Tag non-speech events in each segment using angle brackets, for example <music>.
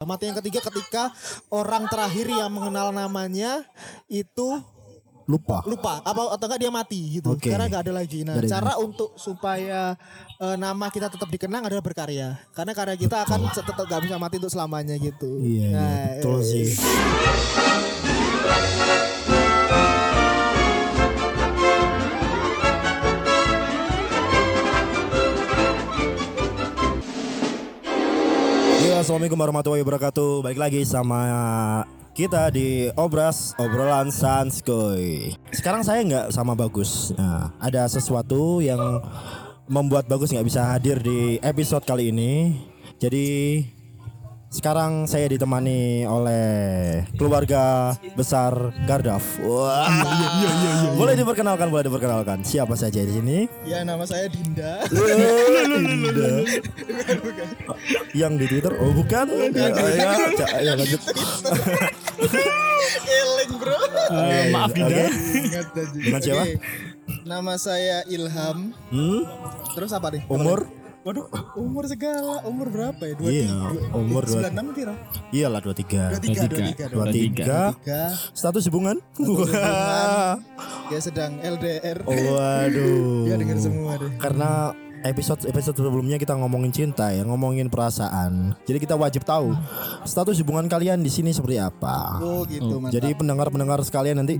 Mati yang ketiga ketika orang terakhir yang mengenal namanya itu Lupa. lupa apa atau enggak dia mati gitu Oke. karena nggak ada lagi. Nah, ada cara untuk supaya eh, nama kita tetap dikenang adalah berkarya. Karena karya kita akan tetap nggak bisa mati untuk selamanya gitu. Iya, iya, Nah, betul eh, sih. Assalamualaikum warahmatullahi wabarakatuh. Balik lagi sama kita di obras obrolan Sanskoy. Sekarang saya nggak sama Bagus. Nah, ada sesuatu yang membuat Bagus nggak bisa hadir di episode kali ini. Jadi sekarang saya ditemani oleh keluarga besar Gardaf. Wah. Boleh diperkenalkan, boleh diperkenalkan. Siapa saja di sini? Ya nama saya Dinda. Dinda. Yang di Twitter? Oh bukan? Ya, ya, ya, lanjut. Eling bro. Eh, maaf Dinda. Aja. Dengan siapa? Nama saya Ilham. Hmm? Terus apa nih? Umur? Waduh, umur segala. Umur berapa ya? Dua Iya, umur dua- 96 kira. Iyalah 23 23, 23 23. Status hubungan? Wah. Dia sedang LDR. Waduh Dia denger semua deh. Karena episode episode sebelumnya kita ngomongin cinta ya, ngomongin perasaan. Jadi kita wajib tahu status hubungan kalian di sini seperti apa. Oh gitu mantap. Jadi pendengar-pendengar sekalian nanti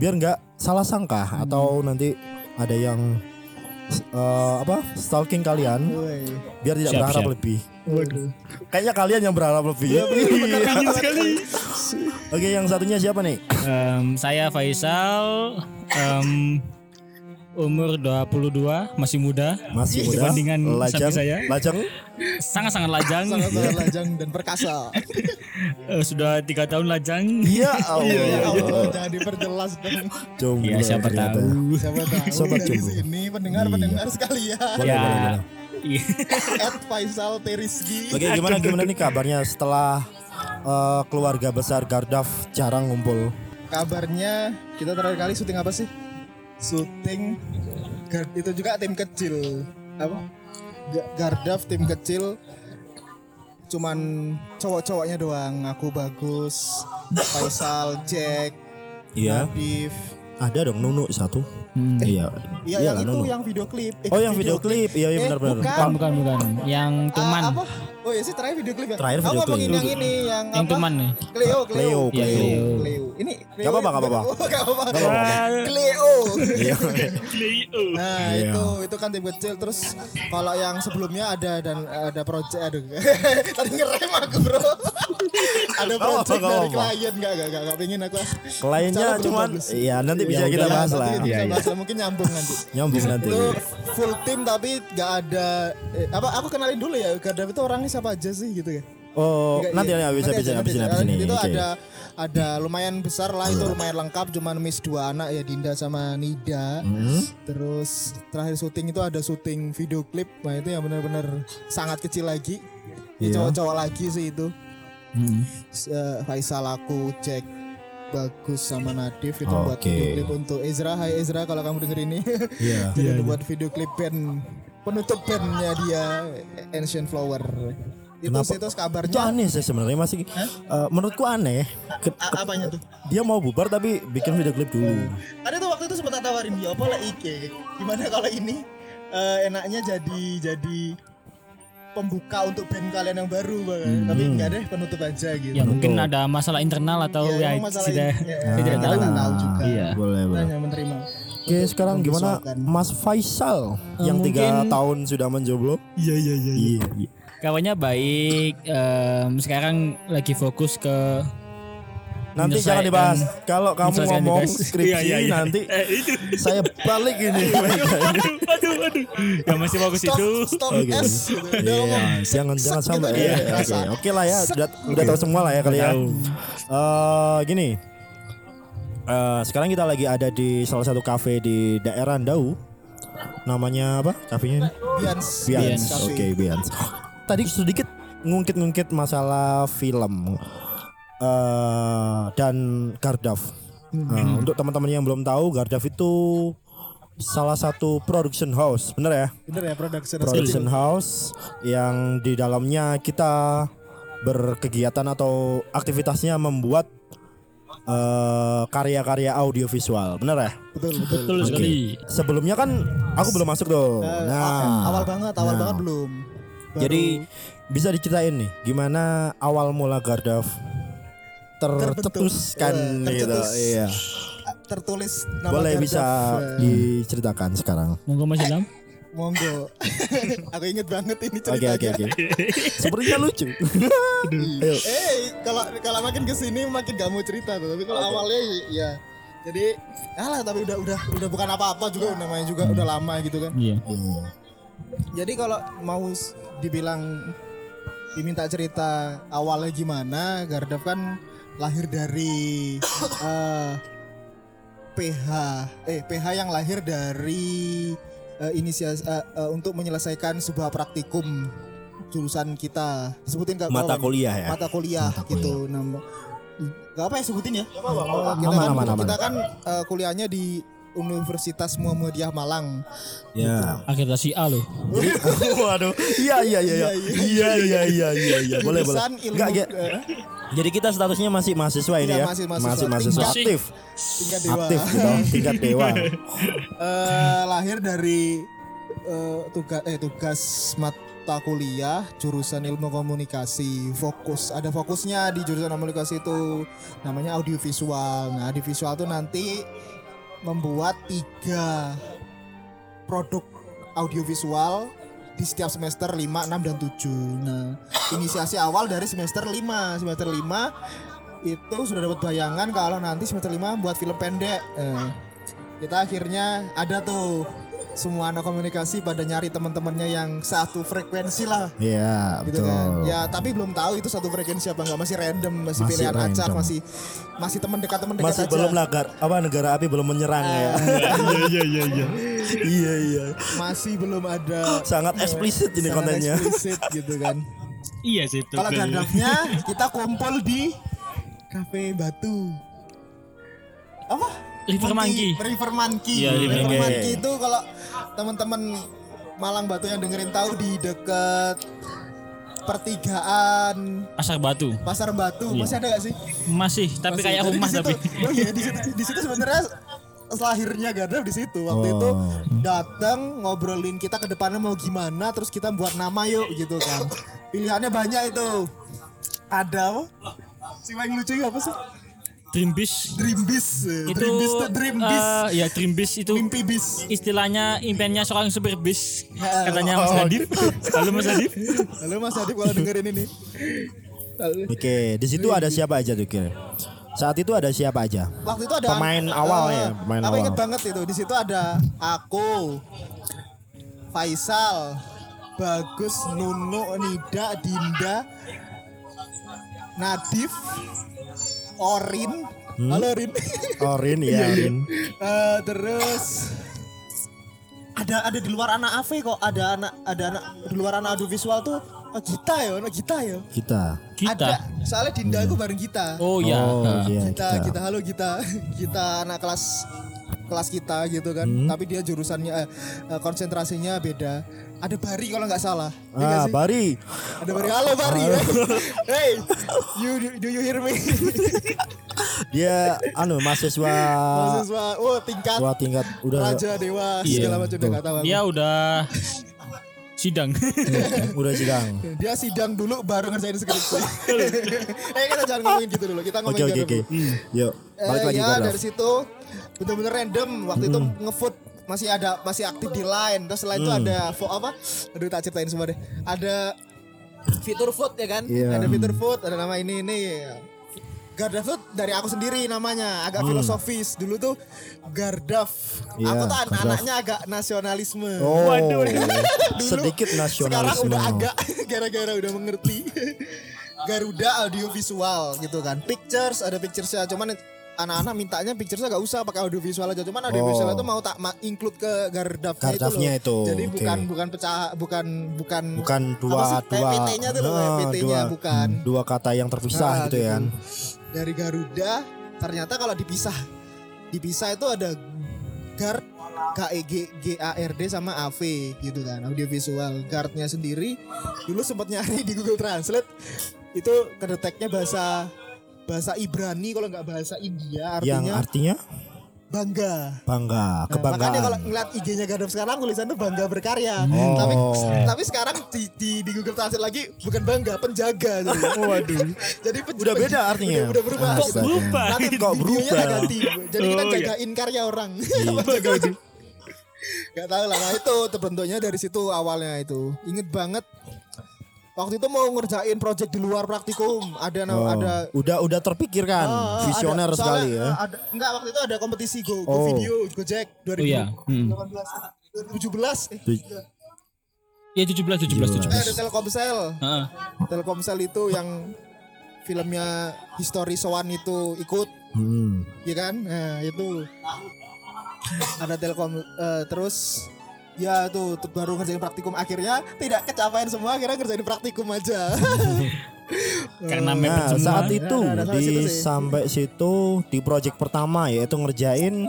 biar nggak salah sangka atau nanti ada yang eh, apa stalking kalian Woi. biar tidak Siap, berharap siap. lebih. Waduh. Kayaknya kalian yang berharap lebih. Iya, <laughs> sekali. Oke, yang satunya siapa nih? Em, saya Faisal. em, umur 22, masih muda. Masih muda. Dibandingkan lajang, saya. lajang. Sangat-sangat lajang. Sangat-sangat lajang dan perkasa. Eh, sudah tiga tahun lajang. <laughs> Iya, Ya Allah. Allah, jangan diperjelas dong. Jomblo Ya siapa ternyata. tahu. Siapa tahu Sobat dari jomblo. sini pendengar-pendengar sekalian. Boleh, ya. boleh, boleh. Iya. <laughs> At Faisal Teriski. Oke, gimana gimana nih kabarnya setelah eh, keluarga besar Gardaf jarang ngumpul? Kabarnya kita terakhir kali syuting apa sih? Syuting itu juga tim kecil. Apa? Ga- Gardaf tim kecil cuman cowok-cowoknya doang. Aku bagus, Faisal, Jack, Iya. Nadif. Ada dong Nunu satu. Hmm. Iya. Iya, Iya yang lah, itu Nunu. yang video klip. Eh, Oh, yang video klip. Iya, iya Eh, benar-benar. bukan. Bukan, bukan, bukan. Yang tuman. Ah, apa? Oh iya sih terakhir video klip ya. Terakhir Aku video ngomongin klip. yang ini yang Yang apa? tuman nih. Cleo, Cleo, Cleo, Cleo. Cleo. Ini Cleo. <laughs> Gak apa-apa, gak apa-apa. Oh, gak apa-apa. Cleo. Iya. <laughs> Nah Iya. itu itu kan tim kecil terus kalau yang sebelumnya ada dan ada project aduh <laughs> tadi ngerem aku bro ada Gak project gak dari klien nggak nggak nggak pengen aku Kliennya cuman iya nanti bisa Ya kita bahas lah. Iya, iya. bahas lah, mungkin nyambung nanti Nyambung nanti. itu full tim tapi nggak ada eh, apa aku kenalin dulu ya Gardaf itu orangnya siapa aja sih gitu ya Oh, nanti iya. ya bisa bisa habis ini. Itu ada ada lumayan besar lah itu lumayan lengkap cuman miss dua anak ya Dinda sama Nida. Hmm. Terus terakhir syuting itu ada syuting video klip. Nah itu yang benar-benar sangat kecil lagi. Ya, Iya. cowok-cowok lagi sih itu. Hmm. Eh, Faisal aku cek bagus sama Nadif itu buat Oke. video klip untuk Ezra. Hai Ezra kalau kamu denger ini. <laughs> Iya. Jadi untuk buat video klip band penutup bandnya dia Ancient Flower. Itu Kenapa? sih terus Itu kabarnya aneh sih sebenarnya masih eh, menurutku aneh. Ke- A- apanya tuh? dia mau bubar tapi bikin video klip dulu. Ada tuh waktu itu sempat tawarin dia apa lah Ike. Gimana kalau ini eh, enaknya jadi jadi pembuka untuk band kalian yang baru Bang. Tapi enggak deh penutup aja gitu. Ya mungkin ada masalah internal atau Ya, ya, masalah sudah ini. <laughs> Ya, saya tidak kita tahu. juga. Iya. Boleh, boleh. Hanya menerima. Oke, sekarang gimana. Mas Faisal yang tiga tahun sudah menjomblo? Iya iya iya. Iya. iya. Kawannya baik. em, sekarang lagi fokus ke Nanti jangan dibahas. Kalau kamu ngomong skripsi Iya, iya, iya. nanti Eh, itu. saya balik ini. <laughs> aduh, aduh. Ya masih Stop, itu. stop. S. gitu. Iya, ngomong. jangan jangan Set sampai gitu ya. dia, Oke, oke lah ya. Udah udah tahu semua lah ya kali ya. Eh, gini. Eh, sekarang kita lagi ada di salah satu kafe di daerah Dau. Namanya apa? Kafenya ini? Bians. Bians. Cafe. Oke, Bians. Tadi sedikit ngungkit-ngungkit masalah film eh dan Gardaf. Nah, untuk teman-teman yang belum tahu, Gardaf itu salah satu production house, bener ya? Bener ya production. Production house yang di dalamnya kita berkegiatan atau aktivitasnya membuat eh, karya-karya audiovisual. Bener ya? betul betul Betul sekali. Sebelumnya kan aku belum masuk tuh. Eh, Nah, awal banget awal Nah. banget belum Baru Jadi bisa diceritain nih gimana awal mula Gardaf tercetuskan Eh, gitu. Iya. tertulis nama Boleh Gardaf. bisa Eh, diceritakan sekarang. Monggo Mas Ilham. monggo <laughs> aku inget banget ini Oke oke ceritanya oke. <laughs> Sepertinya lucu. Eh, kalau kalau makin ke sini makin gak mau cerita tuh. Tapi kalau awalnya ya, jadi alah tapi udah udah udah bukan apa-apa juga namanya juga udah lama gitu kan. Iya. Jadi kalau mau dibilang diminta cerita awalnya gimana, Gardaf kan lahir dari eh, PH eh PH yang lahir dari eh, inisiasi eh, eh, untuk menyelesaikan sebuah praktikum jurusan kita. Sebutin gak Mata kuliah ya. mata kuliah Mata gitu. Nama gak apa ya sebutin ya. Kita Aman, kan aman, aman. kita kan eh, kuliahnya di Universitas Muhammadiyah Malang Ya. Akreditasi A loh. <laughs> Waduh. Iya iya iya iya. Iya iya iya iya iya. Boleh boleh. Ilmu Enggak, Ge- eh, Jadi kita statusnya masih mahasiswa ini Iya, ya. masih mahasiswa. Masih mahasiswa Tingkat- aktif. tingkat dewa Aktif gitu, tingkat dewa. <laughs> Eh, lahir dari eh, tugas eh tugas mata kuliah jurusan ilmu komunikasi fokus ada fokusnya di jurusan komunikasi itu namanya audiovisual nah audiovisual itu nanti membuat tiga produk audiovisual di setiap semester 5, 6 dan 7. Nah, inisiasi awal dari semester 5. Semester 5 itu sudah dapat bayangan kalau nanti semester 5 buat film pendek. Eh, kita akhirnya ada tuh semua anak komunikasi pada nyari teman-temannya yang satu frekuensi lah Iya, gitu betul. kan. Ya, tapi belum tahu itu satu frekuensi apa enggak, masih random, masih, Masih pilihan acak, random. masih masih teman dekat teman dekat Masih aja. belum lagar apa negara api belum menyerang ya. Iya iya iya iya. iya iya. Masih belum ada Sangat eksplisit ini sangat kontennya. eksplisit gitu kan. Iya sih itu. Kalau gandafnya kita kumpul di kafe Batu. Apa? River Monkey. River Monkey. Iya, River River Monkey. Monkey itu kalau teman-teman Malang Batu yang dengerin tahu di dekat pertigaan Pasar Batu. Pasar Batu Iya. masih ada gak sih? Masih, tapi Masih. kayak Jadi rumah situ- tapi. Oh iya di situ di situ sebenarnya lahirnya Gandalf di situ waktu Oh. itu datang ngobrolin kita ke depannya mau gimana terus kita buat nama yuk gitu kan pilihannya banyak itu ada apa si paling lucu apa sih Dream Bis Dream Bis itu Dream Bis tuh Dream Bis eh, ya Dream Bis itu mimpi bis istilahnya impiannya seorang supir bis Ya, katanya Mas oh, Adif halo Mas Adif halo Mas Adib kalau dengerin ini. Oke, di situ ada siapa aja tuh kira? Saat itu ada siapa aja? waktu itu ada Pemain awal eh, ya, pemain aku awal. inget banget itu. Di situ ada aku Faisal Bagus Nuno Nida Dinda Nadif Orin. Hmm? halo <laughs> Orin Orin ya, Orin. Eh, terus ada ada di luar anak AV kok. Ada anak ada anak di luar anak audiovisual tuh. Oh, Gita ya anak Gita ya? Kita. kita ada. Soalnya Dinda itu bareng kita oh ya Oh, nah. iya, kita kita halo kita kita <laughs> anak kelas kelas kita gitu kan. Hmm. tapi dia jurusannya eh, konsentrasinya beda ada Bari kalau nggak salah. Iya Ah, sih? Bari. ada Bari. Halo Bari. <laughs> Hey you do you hear me? <laughs> Dia anu mahasiswa mahasiswa oh tingkat tua tingkat udah raja dewa Iya, segala macam udah tahu dia udah sidang. Udah <laughs> sidang. dia sidang dulu baru ngerjain skripsi. Eh kita jangan ngomongin gitu dulu. Kita Oke ngomongin oke oke. dulu. Yuk, balik Eh, lagi ya dari situ bener-bener random. Waktu itu ngefood masih ada masih aktif di line. Terus setelah itu ada fo- apa? Aduh tak ceritain semua deh. Ada fitur food ya kan? Iya. ada fitur food ada nama ini ini. Gardaf tuh dari aku sendiri namanya agak filosofis. Dulu tuh Gardaf Iya, aku tuh Gardaf. anaknya agak nasionalisme. Oh, <laughs> Dulu, sedikit sekarang nasionalisme. udah agak <laughs> gara-gara udah mengerti. <laughs> Garuda audiovisual gitu kan. Pictures ada picturesnya. Cuman anak-anak mintanya picturesnya gak usah pakai audiovisual aja cuman audiovisual Oh. itu mau tak ma- include ke Gardafnya itu loh itu, jadi oke. bukan bukan pecah bukan bukan Bukan dua sih? dua PT-nya tuh loh Ah, PT-nya dua- bukan dua kata yang terpisah Nah, gitu ya kan. dari Garuda ternyata kalau dipisah dipisah itu ada Gard GEG GARD sama AV gitu kan audiovisual guardnya sendiri dulu sempat nyari di Google Translate itu kedeteknya bahasa bahasa Ibrani kalau nggak bahasa India yang artinya artinya bangga. bangga, Nah, kebanggaan. makanya kalau ngeliat IG-nya Gadot sekarang tulisannya bangga berkarya. Oh. Tapi tapi sekarang di, di, di Google Translate lagi bukan bangga, penjaga. <laughs> <laughs> Jadi. Waduh. Jadi pen- Udah beda artinya? Udah, udah berubah. Kok berubah? Nanti Kok berubah? ganti. Jadi kita Oh, iya. jagain karya orang. <laughs> Itu. Gak tahu lah. Nah itu terbentuknya dari situ awalnya itu. Ingat banget. Waktu itu mau ngerjain project di luar praktikum. Ada Oh, ada udah udah terpikirkan, Ah, ah, visioner ada. sekali ya. ah, Ada, enggak waktu itu ada kompetisi Go, Go Oh. Video, Gojek 2018 Oh iya. Hmm. 2017 eh, Ya 17 17 eh, ada 17. Telkomsel. Heeh. Telkomsel itu yang filmnya History Sowan itu ikut, Hmm. ya kan? Nah, itu ada Telkom eh, terus ya itu tuh baru ngerjain praktikum akhirnya tidak kecapaian semua akhirnya ngerjain praktikum aja <laughs> Karena Nah, saat itu Nah, nah, di situ sampai situ di project pertama yaitu ngerjain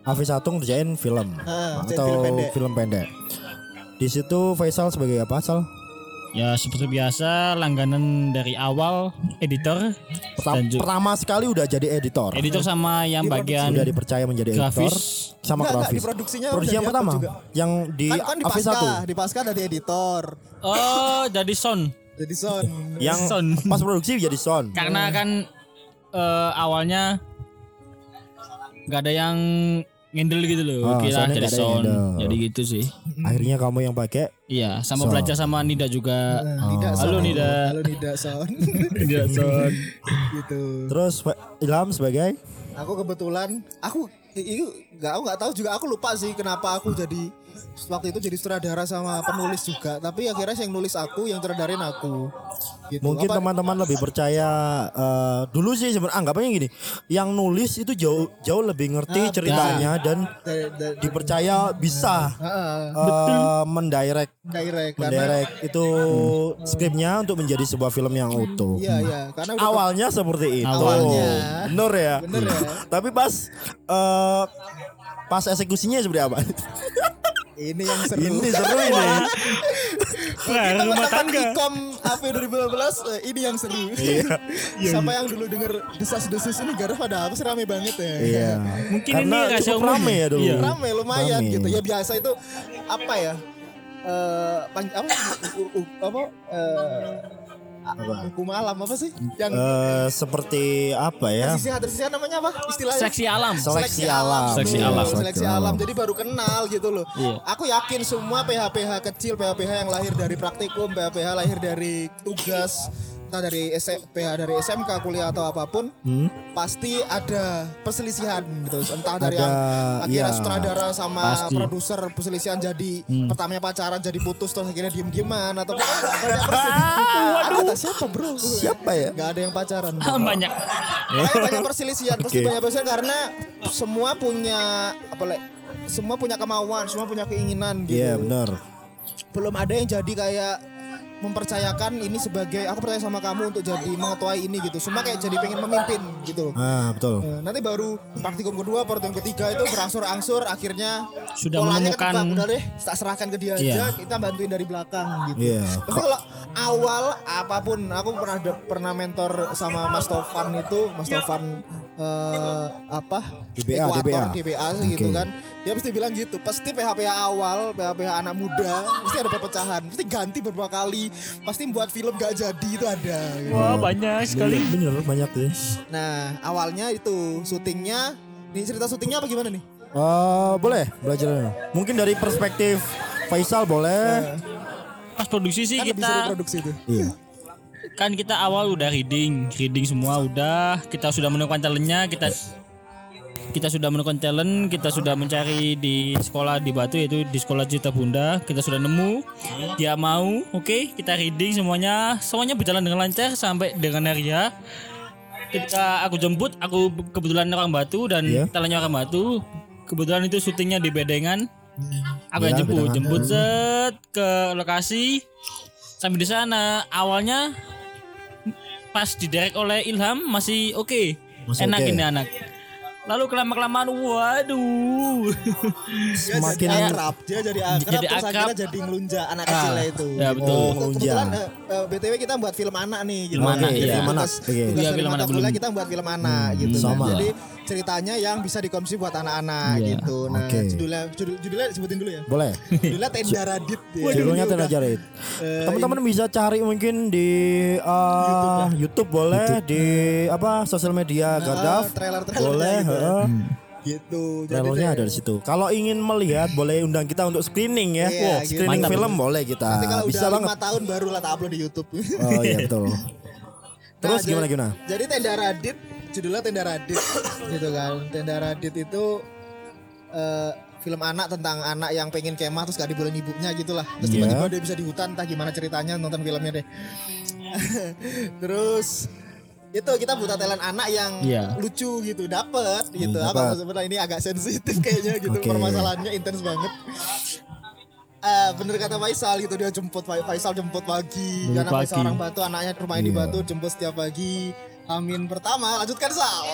AV1 ngerjain film Ah, ngerjain atau film pendek. film pendek. Di situ Faisal sebagai apa, Sal? Ya seperti biasa langganan dari awal editor Pertama, dan juga pertama sekali udah jadi editor. editor sama yang bagian Sudah dipercaya menjadi editor grafis. sama Enggak, enggak, grafis. di produksinya Produksi udah yang pertama juga. yang di kan, kan di AV1 pasca di pasca ada di editor Oh, jadi sound. jadi sound yang Sound. pas produksi jadi sound. Karena kan eh, awalnya nggak ada yang ngendel gitu loh. Oh, Kira yang sound. ngendel. Jadi gitu sih. Akhirnya kamu yang pakai Iya, sama Sound. belajar sama Nida juga. Nah, Nida Oh. Halo. Nida. halo Nida sound <laughs> Nida sound. <laughs> gitu terus Ilham sebagai aku kebetulan aku itu nggak aku nggak tahu juga aku lupa sih kenapa aku jadi waktu itu jadi sutradara sama penulis juga tapi akhirnya yang nulis aku yang sutradarain aku gitu Mungkin teman-teman lebih percaya eh, dulu sih sebenarnya anggapannya gini, yang nulis itu jauh jauh lebih ngerti Ah, ceritanya dan da- da- dipercaya bisa Ah, eh, mendirect direct karena mendirect itu skripnya untuk menjadi sebuah film yang utuh. iya iya karena udah Awalnya seperti itu. Awalnya. Bener ya. Bener ya. Tapi pas eh, pas eksekusinya seperti apa? Ini yang seru ini seru ini. <laughs> Nah, rumah Teman-teman tangga. Ikom AP 2015 eh, ini yang seru. <laughs> Sampai yang dulu denger desas-desus ini garap pada apa sih rame banget ya. Iya. <laughs> Mungkin Karena ini cukup umum. rame ya dulu. Iya. Rame lumayan Rame. gitu. Ya biasa itu apa ya? Eh pan- apa u- u- apa eh hukum alam apa sih? Yang Eh, seperti apa ya? sisi sisi namanya apa? Istilahnya Seksi alam. Seleksi alam. Seleksi Iya, alam. Seleksi alam. Jadi baru kenal gitu loh. Iya. Aku yakin semua PH-PH kecil, PH-PH yang lahir dari praktikum, PH-PH lahir dari tugas, entah dari S- PH dari SMK, kuliah atau apa pun, Hmm? pasti ada perselisihan gitu. Entah dari Ada, yang akhirnya iya. sutradara sama Pasti. produser perselisihan jadi Hmm. pertamanya pacaran jadi putus terus akhirnya diem-dieman atau <laughs> banyak kata siapa bro? Siapa ya? Gak ada yang pacaran. Banyak. Makanya banyak perselisihan, pasti banyak perselisihan karena semua punya apa le- semua punya kemauan, semua punya keinginan gitu. Iya benar. Belum ada yang jadi kayak mempercayakan ini sebagai aku percaya sama kamu untuk jadi mengetuai ini gitu. Semua kayak jadi pengen memimpin gitu loh. Ah betul. Nah, nanti baru praktikum kedua, praktikum ketiga itu berangsur-angsur akhirnya Sudah polanya menemukan- udah deh, tak serahkan ke dia aja, Iya. kita bantuin dari belakang gitu. Iya. Tapi kalau awal apa pun aku pernah pernah mentor sama Mas Tovan itu, Mas Tovan eh, apa? DBA, Ekuator, DBA. DBA gitu kan. Dia pasti bilang gitu, pasti PHPH awal, PHPH anak muda, pasti ada perpecahan, pasti ganti beberapa kali, pasti buat film gak jadi itu ada. gitu. Wah, banyak sekali. Bener, bener banyak ya. Nah, awalnya itu syutingnya, nih cerita syutingnya apa gimana nih? Eh, boleh belajar. Mungkin dari perspektif Faisal boleh. Pas produksi sih Kan kita produksi itu. Iya. kan kita awal udah reading, reading semua udah, kita sudah menemukan talentnya, kita kita sudah menemukan talent, kita sudah mencari di sekolah di Batu yaitu di sekolah Cita Bunda, kita sudah nemu, dia mau, oke, kita reading semuanya, semuanya berjalan dengan lancar sampai dengan Arya. Ketika aku jemput, aku kebetulan orang Batu dan Iya. talentnya orang Batu, kebetulan itu syutingnya di Bedengan. Aku yang Iya, jemput, Bedengan. jemput set ke lokasi. Sampai di sana awalnya pas diderek oleh Ilham masih oke. Masih Enak oke. ini anak. Lalu kelama kelamaan waduh Dia Semakin- jadi akrab, dia jadi akrab, Jadi terus akrab. akhirnya jadi ngelunja anak kecilnya itu. ya betul. Oh, ngelunja. eh, eh, BTW kita buat film anak nih gitu. Film anak, Jadi iya. Film anak, tugas- oke. tugas Iya, dari film anak belum. kita buat film anak gitu. kan. sama. Jadi ceritanya yang bisa dikonsumsi buat anak-anak Iya. gitu. Nah, Oke. judulnya judul, judulnya sebutin dulu ya. Boleh. Judulnya <laughs> Tenda Radit. ya. Judulnya Tenda Jarit. eh, Teman-teman bisa cari mungkin di uh, YouTube, boleh di apa sosial media Gardaf. trailer-trailer boleh, gitu. Heeh. gitu. Deh, ada di situ. Kalau ingin melihat boleh undang kita untuk screening ya. Iya, Wow, gitu. screening Mantap. film boleh kita. Nanti kalau Bisa udah banget. lima tahun baru lah tak upload di YouTube. Oh iya betul. <laughs> Terus Nah, gimana jadi- gimana? Jadi Tenda Radit, judulnya Tenda Radit <coughs> gitu kan. Tenda Radit itu eh, film anak tentang anak yang pengen kemah terus gak dibolehin ibunya gitu lah. Terus Iya. tiba-tiba dia bisa di hutan, entah gimana ceritanya nonton filmnya deh. <laughs> terus itu kita buta talent anak yang Iya. lucu gitu dapet gitu Hmm, apa dapet. sebenarnya ini agak sensitif kayaknya gitu Oke. permasalahannya intens banget Eh bener kata Faisal gitu dia jemput Faisal jemput pagi Jemput karena Faisal pagi. orang Batu anaknya rumahnya di Iya. Batu jemput setiap pagi Amin pertama lanjutkan Sal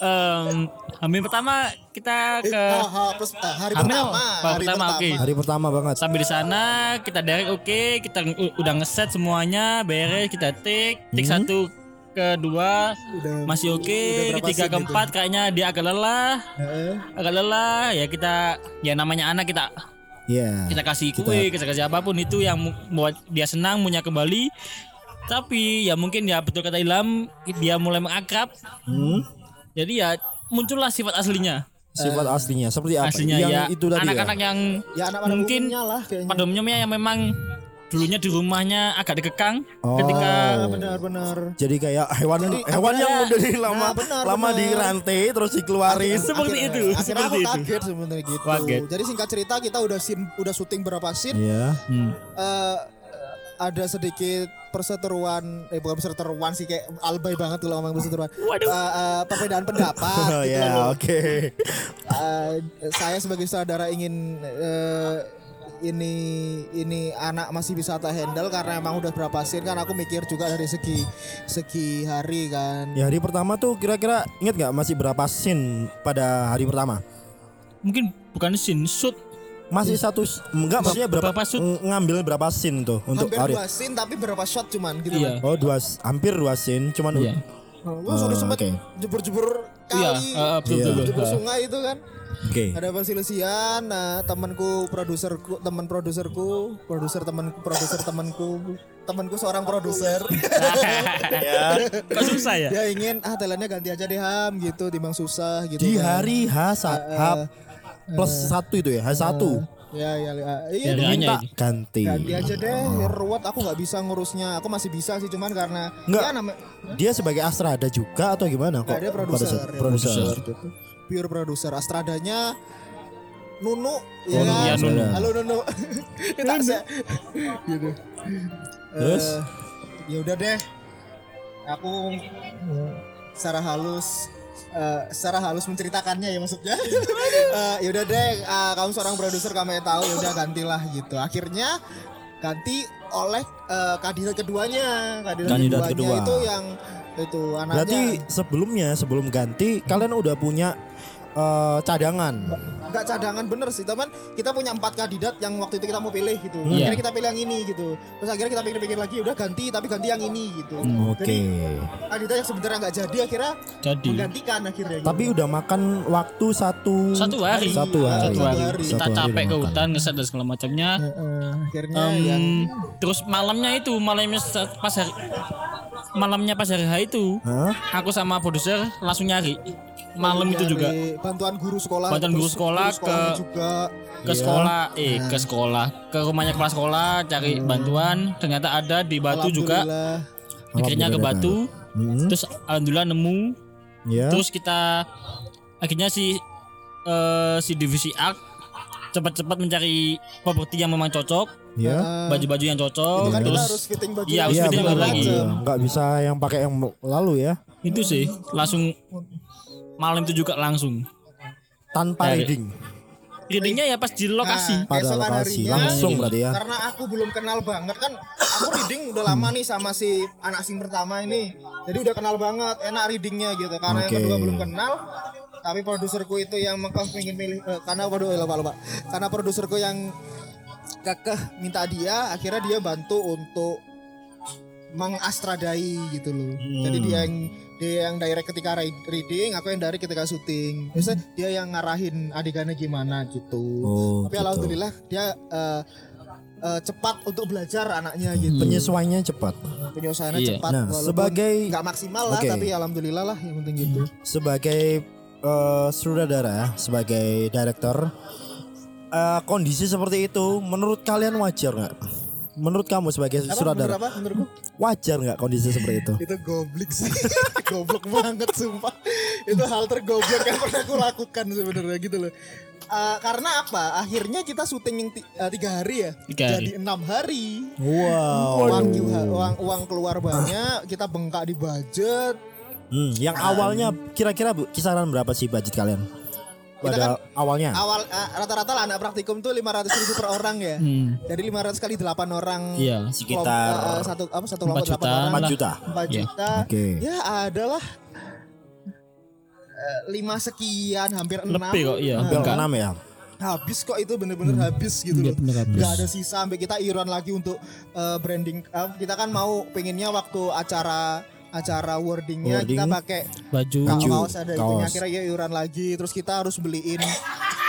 Em, Amin pertama kita Eh, ke ah, ah, terus, ah, hari Amin, pertama oh, hari pertama, oke. Hari pertama banget. sampai di sana kita direct oke kita u- udah ngeset semuanya beres kita take take Hmm. satu kedua Udah- masih oke berapa ketiga keempat kayaknya dia agak lelah Heeh. agak lelah ya kita ya namanya anak kita Iya. kita kasih kue kita kasih apa pun itu yang buat dia senang punya kembali tapi ya mungkin ya betul kata Ilham dia mulai mengakrab Hmm? jadi ya muncullah sifat aslinya Sifat aslinya seperti apa? aslinya yang ya itu tadi anak-anak ya. yang ya anak pada mungkin pada umumnya yang memang dulunya di rumahnya agak dikekang Oh. ketika Ah, benar-benar Jadi kayak hewan Jadi, hewan apa yang ya? udah di lama Nah, benar, lama benar. di rantai terus dikeluarin. Seperti Akhirnya- itu, akhirnya seperti aku itu. kaget sebenarnya gitu Kaget. jadi singkat cerita kita udah scene, udah syuting berapa scene Iya. Hmm. eh ada sedikit perseteruan eh bukan perseteruan sih kayak albay banget kalau ngomong perseteruan Waduh. Eh, eh, perbedaan pendapat <laughs> Oh gitu ya, loh. oke. Eh, saya sebagai saudara ingin eh, ini ini anak masih bisa tak handle karena emang udah berapa scene kan aku mikir juga dari segi segi hari kan Ya hari pertama tuh kira-kira inget nggak masih berapa scene pada hari pertama? mungkin bukan scene shoot Masih satu enggak maksudnya berapa, berapa shoot? ng- ngambil berapa scene tuh untuk hampir hari? dua scene tapi berapa shot cuman gitu Iya. kan Oh dua hampir dua scene cuman iya Gue sudah Oh, sempat oke. jebur-jebur iya kali eh, betul Iya. betul jebur Eh, sungai itu kan Oke. ada perselisihan nah temanku produserku teman produserku produser temanku produser temanku temanku seorang produser <laughs> kok susah ya dia ingin ah talentnya ganti aja deh ham gitu timbang susah gitu Di kan. hari H sa- H plus satu itu ya H satu ya ya, ya. iya Ya, minta ganti. ganti aja deh ya, ruwet aku nggak bisa ngurusnya aku masih bisa sih cuman karena Nggak. ya namanya Dia sebagai Astrada juga atau gimana kok? Nggak, dia produser, Produser. Pure produser Astradanya Nunu ya Nunu, kan? ya, Nunu. halo Nunu. <laughs> Kita se- gitu. Terus? Eh, ya udah deh. Aku secara halus eh, secara halus menceritakannya ya maksudnya. <laughs> Eh, ya udah deh. Eh, kamu seorang produser kamu yang tahu. Ya udah gantilah gitu. Akhirnya ganti oleh eh, kandidat keduanya. Kandidat, Kandidat keduanya kedua. itu yang itu anaknya. Berarti sebelumnya sebelum ganti kalian udah punya eh, cadangan. nggak cadangan bener sih teman kita punya empat kandidat yang waktu itu kita mau pilih gitu Iya. akhirnya kita pilih yang ini gitu terus akhirnya kita pikir-pikir lagi udah ganti tapi ganti yang ini gitu Hmm, Oke. Jadi, kandidat yang sebenarnya nggak jadi akhirnya jadi menggantikan akhirnya gitu. Tapi udah makan waktu satu satu hari Satu hari. satu hari, Satu kita hari capek ke hutan ngeset dan segala macamnya Heeh, akhirnya Em, yang terus malamnya itu malamnya pas hari malamnya pas hari H itu Hah? aku sama produser langsung nyari malam itu juga bantuan guru sekolah Bantuan guru sekolah ke- juga ke Iya. sekolah eh ke sekolah ke rumahnya kepala sekolah cari bantuan ternyata ada di Batu juga akhirnya ke. Batu Hmm, terus alhamdulillah nemu ya. terus kita akhirnya si eh, si divisi art cepat-cepat mencari properti yang memang cocok ya. Baju-baju yang cocok itu kan terus harus fitting baju Iya, harus Iya, fitting baju lagi. iya. Nggak bisa yang pakai yang lalu ya. itu sih langsung malam itu juga langsung Tanpa Dari- reading. readingnya ya pas di lokasi Nah, Pada lokasi. harinya, Langsung berarti ya. Karena aku belum kenal banget kan, aku reading udah lama nih sama si anak sing pertama ini. Jadi udah kenal banget, enak readingnya gitu. Karena yang Oke. kedua belum kenal, tapi produserku itu yang mekah pengen milih eh, karena waduh lupa lupa karena produserku yang kekeh minta dia akhirnya dia bantu untuk mengastradai gitu loh jadi dia yang dia yang direct ketika reading aku yang dari ketika syuting Biasanya dia yang ngarahin adegannya gimana gitu Oh, tapi gitu. alhamdulillah dia eh, eh, cepat untuk belajar anaknya gitu Penyesuaiannya cepat. penyelesaiannya Iya. cepat Nah, walaupun sebagai- nggak maksimal lah Oke. tapi alhamdulillah lah yang penting gitu Sebagai eh, sutradara, sebagai director, eh, kondisi seperti itu menurut kalian wajar nggak? Menurut kamu sebagai apa? menurut sutradara, apa? Menurutku? wajar nggak kondisi seperti itu? itu goblok sih. <laughs> Goblok banget sumpah. Itu hal tergoblok yang pernah aku lakukan sebenarnya gitu loh. Eh, karena apa? Akhirnya kita syuting yang eh, tiga hari ya? Tiga hari. jadi enam hari. Wow. uang, uang uang keluar banyak kita bengkak di budget. Hmm, yang awalnya kira-kira bu, kisaran berapa sih budget kalian? Pada awalnya. awal eh, rata-rata lah anak praktikum tuh 500 ribu per orang ya Hmm. dari 500 kali 8 orang Iya. Sekitar eh, satu apa satu Empat kelompok 8 juta. orang 4 lah. juta. 4 Iya. juta Oke. ya adalah eh, lima sekian hampir enam Lebih kok, iya. Hampir enam ya. habis kok itu bener-bener habis gitu Iya, loh bener habis. nggak ada sisa sampai kita iuran lagi untuk eh, branding eh, kita kan mau pengennya waktu acara acara wordingnya kita Wording. pakai Baju. kaos, kaos ada itunya kaos. akhirnya ya iuran lagi terus kita harus beliin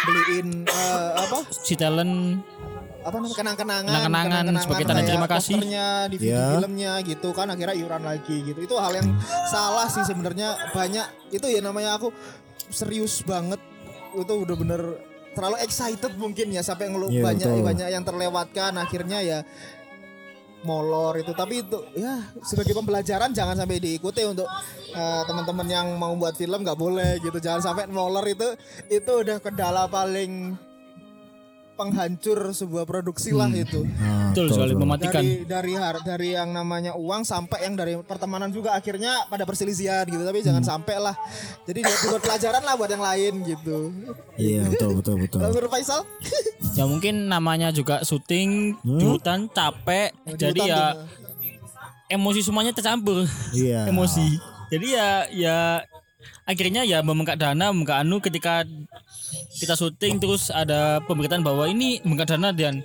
beliin eh, apa Si talent apa namanya kenang-kenangan Kenang-kenangan sebagai tanda terima kasih. di video Ya. filmnya gitu kan akhirnya iuran lagi gitu itu hal yang salah sih sebenarnya banyak itu ya namanya aku serius banget itu udah bener terlalu excited mungkin ya sampai ngelu Iya, banyak betul. banyak yang terlewatkan akhirnya ya molor itu. Tapi itu ya sebagai pembelajaran jangan sampai diikuti untuk eh, teman-teman yang mau buat film nggak boleh gitu. Jangan sampai molor itu itu udah kendala paling penghancur sebuah produksi lah itu Nah, betul sekali mematikan. dari dari har- dari yang namanya uang sampai yang dari pertemanan juga akhirnya pada perselisihan gitu tapi jangan sampai lah jadi dia buat pelajaran lah buat yang lain gitu Iya betul betul betul. Kalau menurut Faisal Ya mungkin namanya juga syuting di hutan capek. di jadi hutan ya tuh, emosi semuanya tercampur. Iya. <laughs> Emosi. Jadi ya ya akhirnya ya membengkak dana, membengkak anu ketika kita syuting terus ada pemberitaan bahwa ini dana dan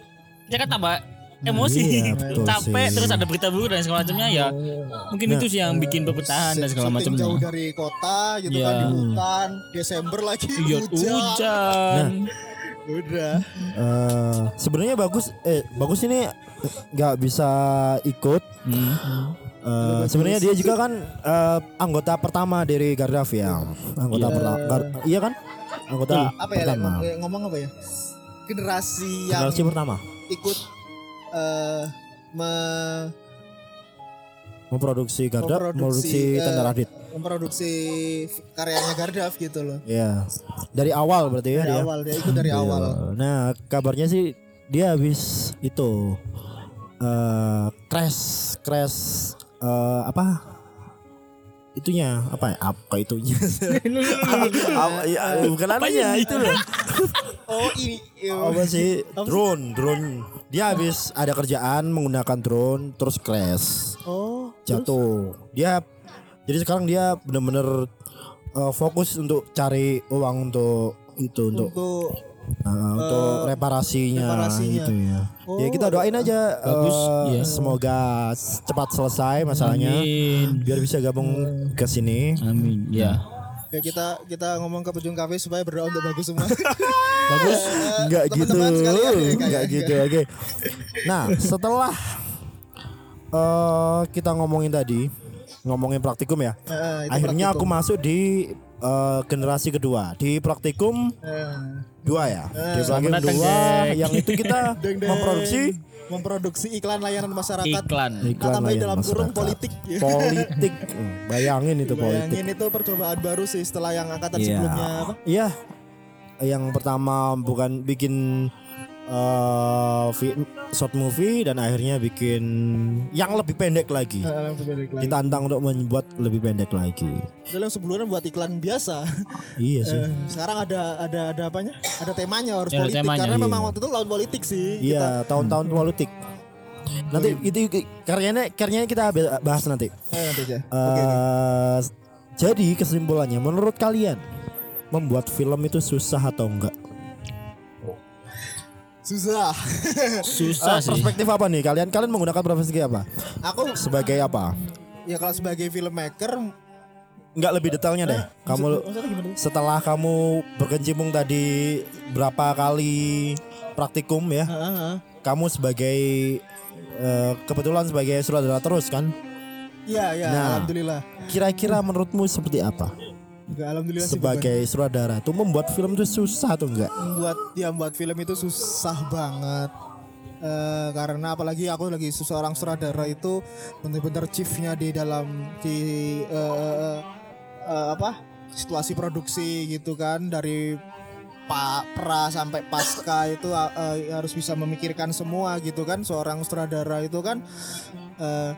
kita kan tambah emosi. Iya, <laughs> capek sih. terus ada berita buruk dan segala macamnya ya. Mungkin itu sih yang bikin perpecahan dan segala syuting jauh macamnya. dari kota gitu Iya. kan di hutan Desember lagi Iya, hujan, hujan. udah Eh, sebenarnya bagus eh bagus ini nggak bisa ikut Hmm. Eh, sebenarnya dia juga kan eh, anggota pertama dari Gardaf ya anggota Iya. pertama Gar- iya kan anggota apa ya pertama. Ngomong- ngomong apa ya? Generasi yang generasi pertama. ikut eh me- memproduksi Gardaf Memproduksi, memproduksi eh, Tanda Radit. memproduksi karyanya Gardaf gitu loh. Ya dari awal berarti ya dari awal dia ikut dari Iya. awal. Nah, kabarnya sih dia habis itu eh crash crash eh, apa? Itunya apa ya? Apa itunya? <laughs> apa, ya, bukan anunya itu loh. <laughs> oh ini iya. Apa sih? Drone, drone. Dia habis ada kerjaan menggunakan drone terus crash, oh jatuh. Dia jadi sekarang dia benar-benar eh, fokus untuk cari uang untuk itu untuk untuk Nah, untuk reparasinya, reparasinya. gitu ya. Oh, ya kita doain aja Bagus, eh, iya. semoga cepat selesai masalahnya Amin. biar bisa gabung ke sini. Amin. Ya. ya kita kita ngomong ke Pejung Cafe supaya berdoa untuk bagus semua <laughs> Bagus. Enggak gitu. teman-teman sekalian ya, kayak- Enggak gitu. Oke. Nah, setelah eh kita ngomongin tadi ngomongin praktikum ya. Eh, itu Akhirnya aku praktikum. masuk di eh, generasi kedua. Di praktikum Eh, dua ya. Di praktikum dua Jack. yang itu kita <laughs> deng, deng. memproduksi memproduksi iklan layanan masyarakat Iklan. Iklan layanan dalam kurung masyarakat. politik ya. politik Hmm, <laughs> bayangin itu politik Bayangin itu percobaan baru sih setelah yang angkatan Iya. sebelumnya apa? iya yang pertama bukan bikin eh, vi- short movie dan akhirnya bikin yang lebih pendek lagi yang berbeda iklan. ditantang untuk membuat lebih pendek lagi yang sebelumnya buat iklan biasa. iya sih Eh, sekarang ada ada ada apanya? Ada temanya harus Ya, politik temanya, karena iya. memang waktu itu lawan politik sih. iya tahun-tahun politik nanti itu karyanya karyanya kita bahas nanti Kita, eh, nanti aja. Eh, jadi kesimpulannya menurut kalian membuat film itu susah atau enggak? Susah. Susah Eh, <laughs> sih. perspektif apa nih kalian? Kalian menggunakan perspektif apa? Aku Sebagai apa? ya kalau sebagai filmmaker Enggak lebih detailnya deh. Kamu maksudnya gimana? setelah kamu berkecimpung tadi berapa kali praktikum ya? Heeh. Kamu sebagai eh, kebetulan sebagai sutradara terus kan? Iya, iya, Nah. alhamdulillah. Kira-kira menurutmu seperti apa? Enggak alhamdulillah sih Sebagai sutradara tuh membuat film itu susah atau enggak? bukan. buat ya buat film itu susah banget. Eh, karena apalagi aku lagi seseorang sutradara itu bener-bener chiefnya di dalam di eh, eh, apa situasi produksi gitu kan dari pak pra sampai pasca itu eh, harus bisa memikirkan semua gitu kan seorang sutradara itu kan eh,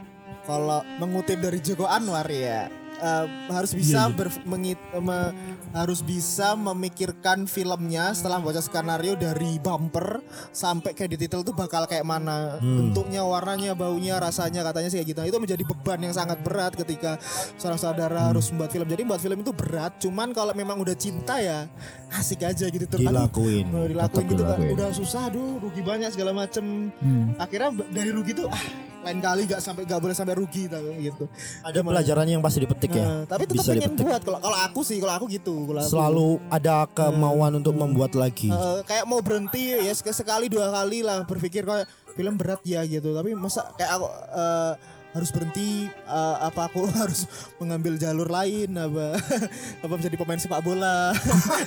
kalau mengutip dari Joko Anwar ya eh, harus bisa ber- mengit- me- harus bisa memikirkan filmnya setelah baca skenario dari bumper sampai kayak di titel tuh bakal kayak mana. Bentuknya warnanya baunya rasanya katanya sih kayak gitu. Nah, itu menjadi beban yang sangat berat ketika seorang saudara harus membuat film. Jadi membuat film itu berat cuman kalau memang udah cinta ya asik aja gitu. Aduh, Dilakuin. mau dilakuin gitu kan dilakuin. udah susah aduh rugi banyak segala macem. Akhirnya b- dari rugi tuh ah lain kali gak sampai gak boleh sampai rugi gitu. Ada pelajaran yang pasti dipetik ya. Nah, tapi tetap Bisa pengen dipetik. buat kalau kalau aku sih kalau aku gitu kalau aku. Selalu ada kemauan untuk membuat lagi. Eh, kayak mau berhenti ya sek- sekali dua kali lah berpikir kayak film berat ya gitu tapi masa kayak aku eh, harus berhenti eh, apa aku <laughs> harus mengambil jalur lain apa <laughs> apa menjadi pemain sepak bola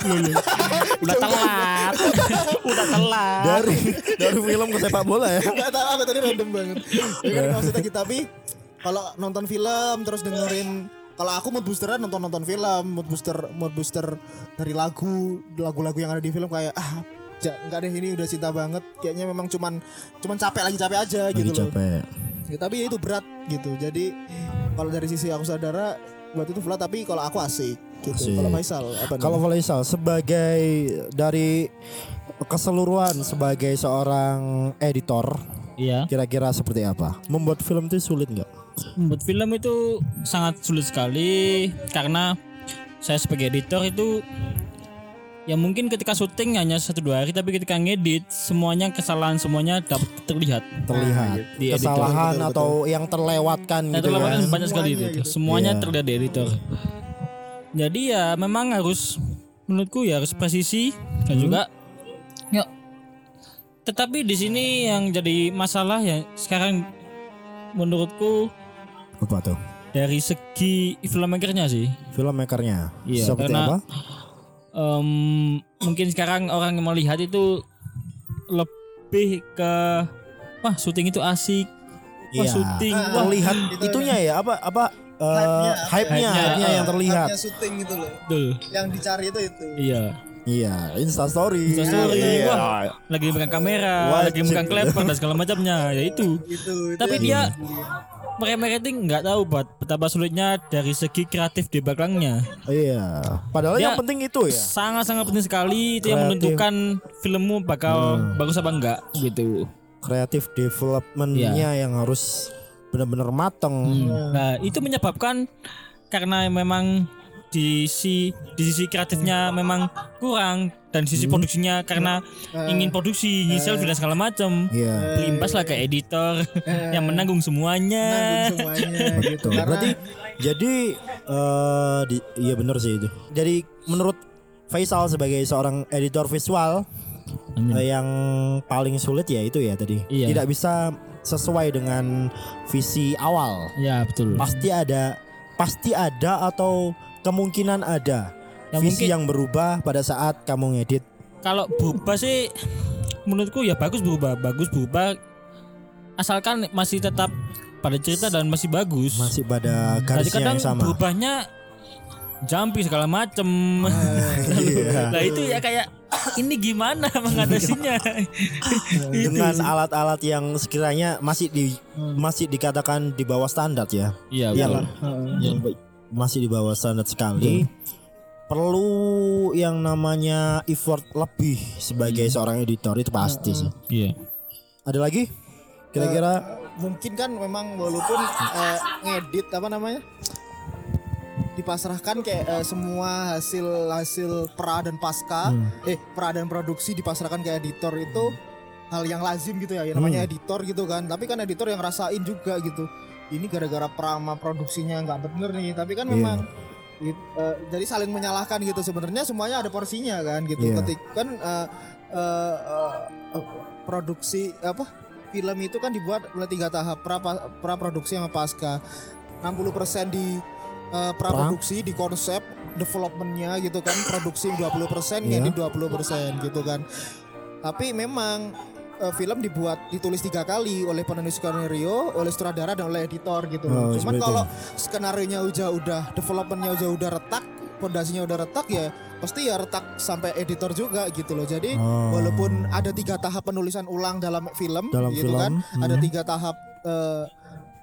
<laughs> Udah telat. Udah telat. Dari dari film ke sepak bola ya. nggak tahu aku tadi random banget ya kan maksudnya gitu tapi kalau nonton film terus dengerin kalau aku mood boosteran nonton nonton film mood booster mood booster dari lagu lagu-lagu yang ada di film kayak ah ja, nggak deh ini udah cinta banget kayaknya memang cuman cuman capek lagi capek aja Lagi gitu loh capek. Ya, tapi itu berat gitu jadi kalau dari sisi aku saudara buat itu flat tapi kalau aku asik gitu Asik. kalau Faisal apa nih? Kalau Faisal sebagai dari keseluruhan sebagai seorang editor Iya. kira-kira seperti apa? Membuat film itu sulit nggak? Membuat film itu sangat sulit sekali karena saya sebagai editor itu ya mungkin ketika syuting hanya satu dua hari tapi ketika ngedit semuanya kesalahan semuanya dapat terlihat Terlihat di editor. kesalahan Betul, betul, atau yang terlewatkan Nah, gitu terlewatkan ya. banyak sekali itu. Semuanya gitu. Semuanya Iya. terlihat di editor. Jadi ya memang harus menurutku ya harus presisi dan Hmm. juga ya tetapi di sini yang jadi masalah ya sekarang menurutku Apa tuh? dari segi filmmakernya sih. Filmmakernya. Iya, seperti karena- apa? Em, mungkin sekarang orang yang melihat itu lebih ke wah syuting itu asik. Wah Iya. syuting, wah Terlihat Itu- itunya ya apa apa eh, Hype-nya, hype-nya, hype-nya yang terlihat. Hype-nya syuting gitu loh betul. yang dicari itu itu Iya. Iya, Insta story. Instastory, Iya. wah. lagi megang kamera, Wajib. lagi megang klepper dan segala macamnya, ya itu. itu, itu Tapi dia mereka marketing nggak tahu buat betapa sulitnya dari segi kreatif di belakangnya. Iya. Padahal Dia- yang penting itu ya. Sangat-sangat penting sekali itu yang Kreatif. menentukan filmmu bakal bagus apa enggak gitu. Kreatif developmentnya Iya. yang harus benar-benar mateng. Nah, itu menyebabkan karena memang di sisi di sisi kreatifnya memang kurang dan sisi produksinya karena ingin produksi, ingin selfie dan segala macam. Iya. Berimbas lah ke editor yang menanggung semuanya. nanggung semuanya <laughs> gitu karena berarti jadi eh di, iya benar sih itu. Jadi menurut Faisal sebagai seorang editor visual eh, yang paling sulit ya itu ya tadi. Iya. Tidak bisa sesuai dengan visi awal. Ya betul. Pasti ada pasti ada atau kemungkinan ada Ya, visi mungkin- yang berubah pada saat kamu ngedit. Kalau berubah sih menurutku ya bagus berubah, bagus berubah asalkan masih tetap pada cerita dan masih bagus. Masih pada garisnya kadang yang sama. berubahnya jumping segala macem. Iya. <laughs> nah itu ya kayak ini gimana <laughs> mengatasinya? <laughs> Dengan alat-alat yang sekiranya masih di masih dikatakan di bawah standar ya. Iya Iyalah. betul. yang ba- masih di bawah standar sekali. Perlu yang namanya effort lebih sebagai seorang editor itu pasti sih. Iya. Ada lagi? Kira-kira? Mungkin kan memang walaupun eh, ngedit apa namanya? Dipasrahkan kayak eh, semua hasil hasil pra dan pasca eh pra dan produksi dipasrahkan ke editor itu hal yang lazim gitu ya, ya namanya editor gitu kan. Tapi kan editor yang rasain juga gitu. Ini gara-gara prama produksinya nggak bener nih. Tapi kan Iya. memang Gitu, eh, jadi saling menyalahkan gitu. Sebenarnya semuanya ada porsinya kan gitu. Iya. ketik kan eh, eh, eh, eh, produksi apa film itu kan dibuat oleh tiga tahap. Pra pra produksi sama pasca. 60% di eh, pra? produksi di konsep developmentnya gitu kan. Produksi 20% Iya. ngedit 20% gitu kan. Tapi memang eh, film dibuat ditulis tiga kali oleh penulis skenario, oleh sutradara dan oleh editor gitu. Oh, Cuman kalau skenario nya udah udah developmentnya udah udah retak, pondasinya udah retak ya pasti ya retak sampai editor juga gitu loh. Jadi Oh. walaupun ada tiga tahap penulisan ulang dalam film Dalam gitu film, kan, hmm. ada tiga tahap eh,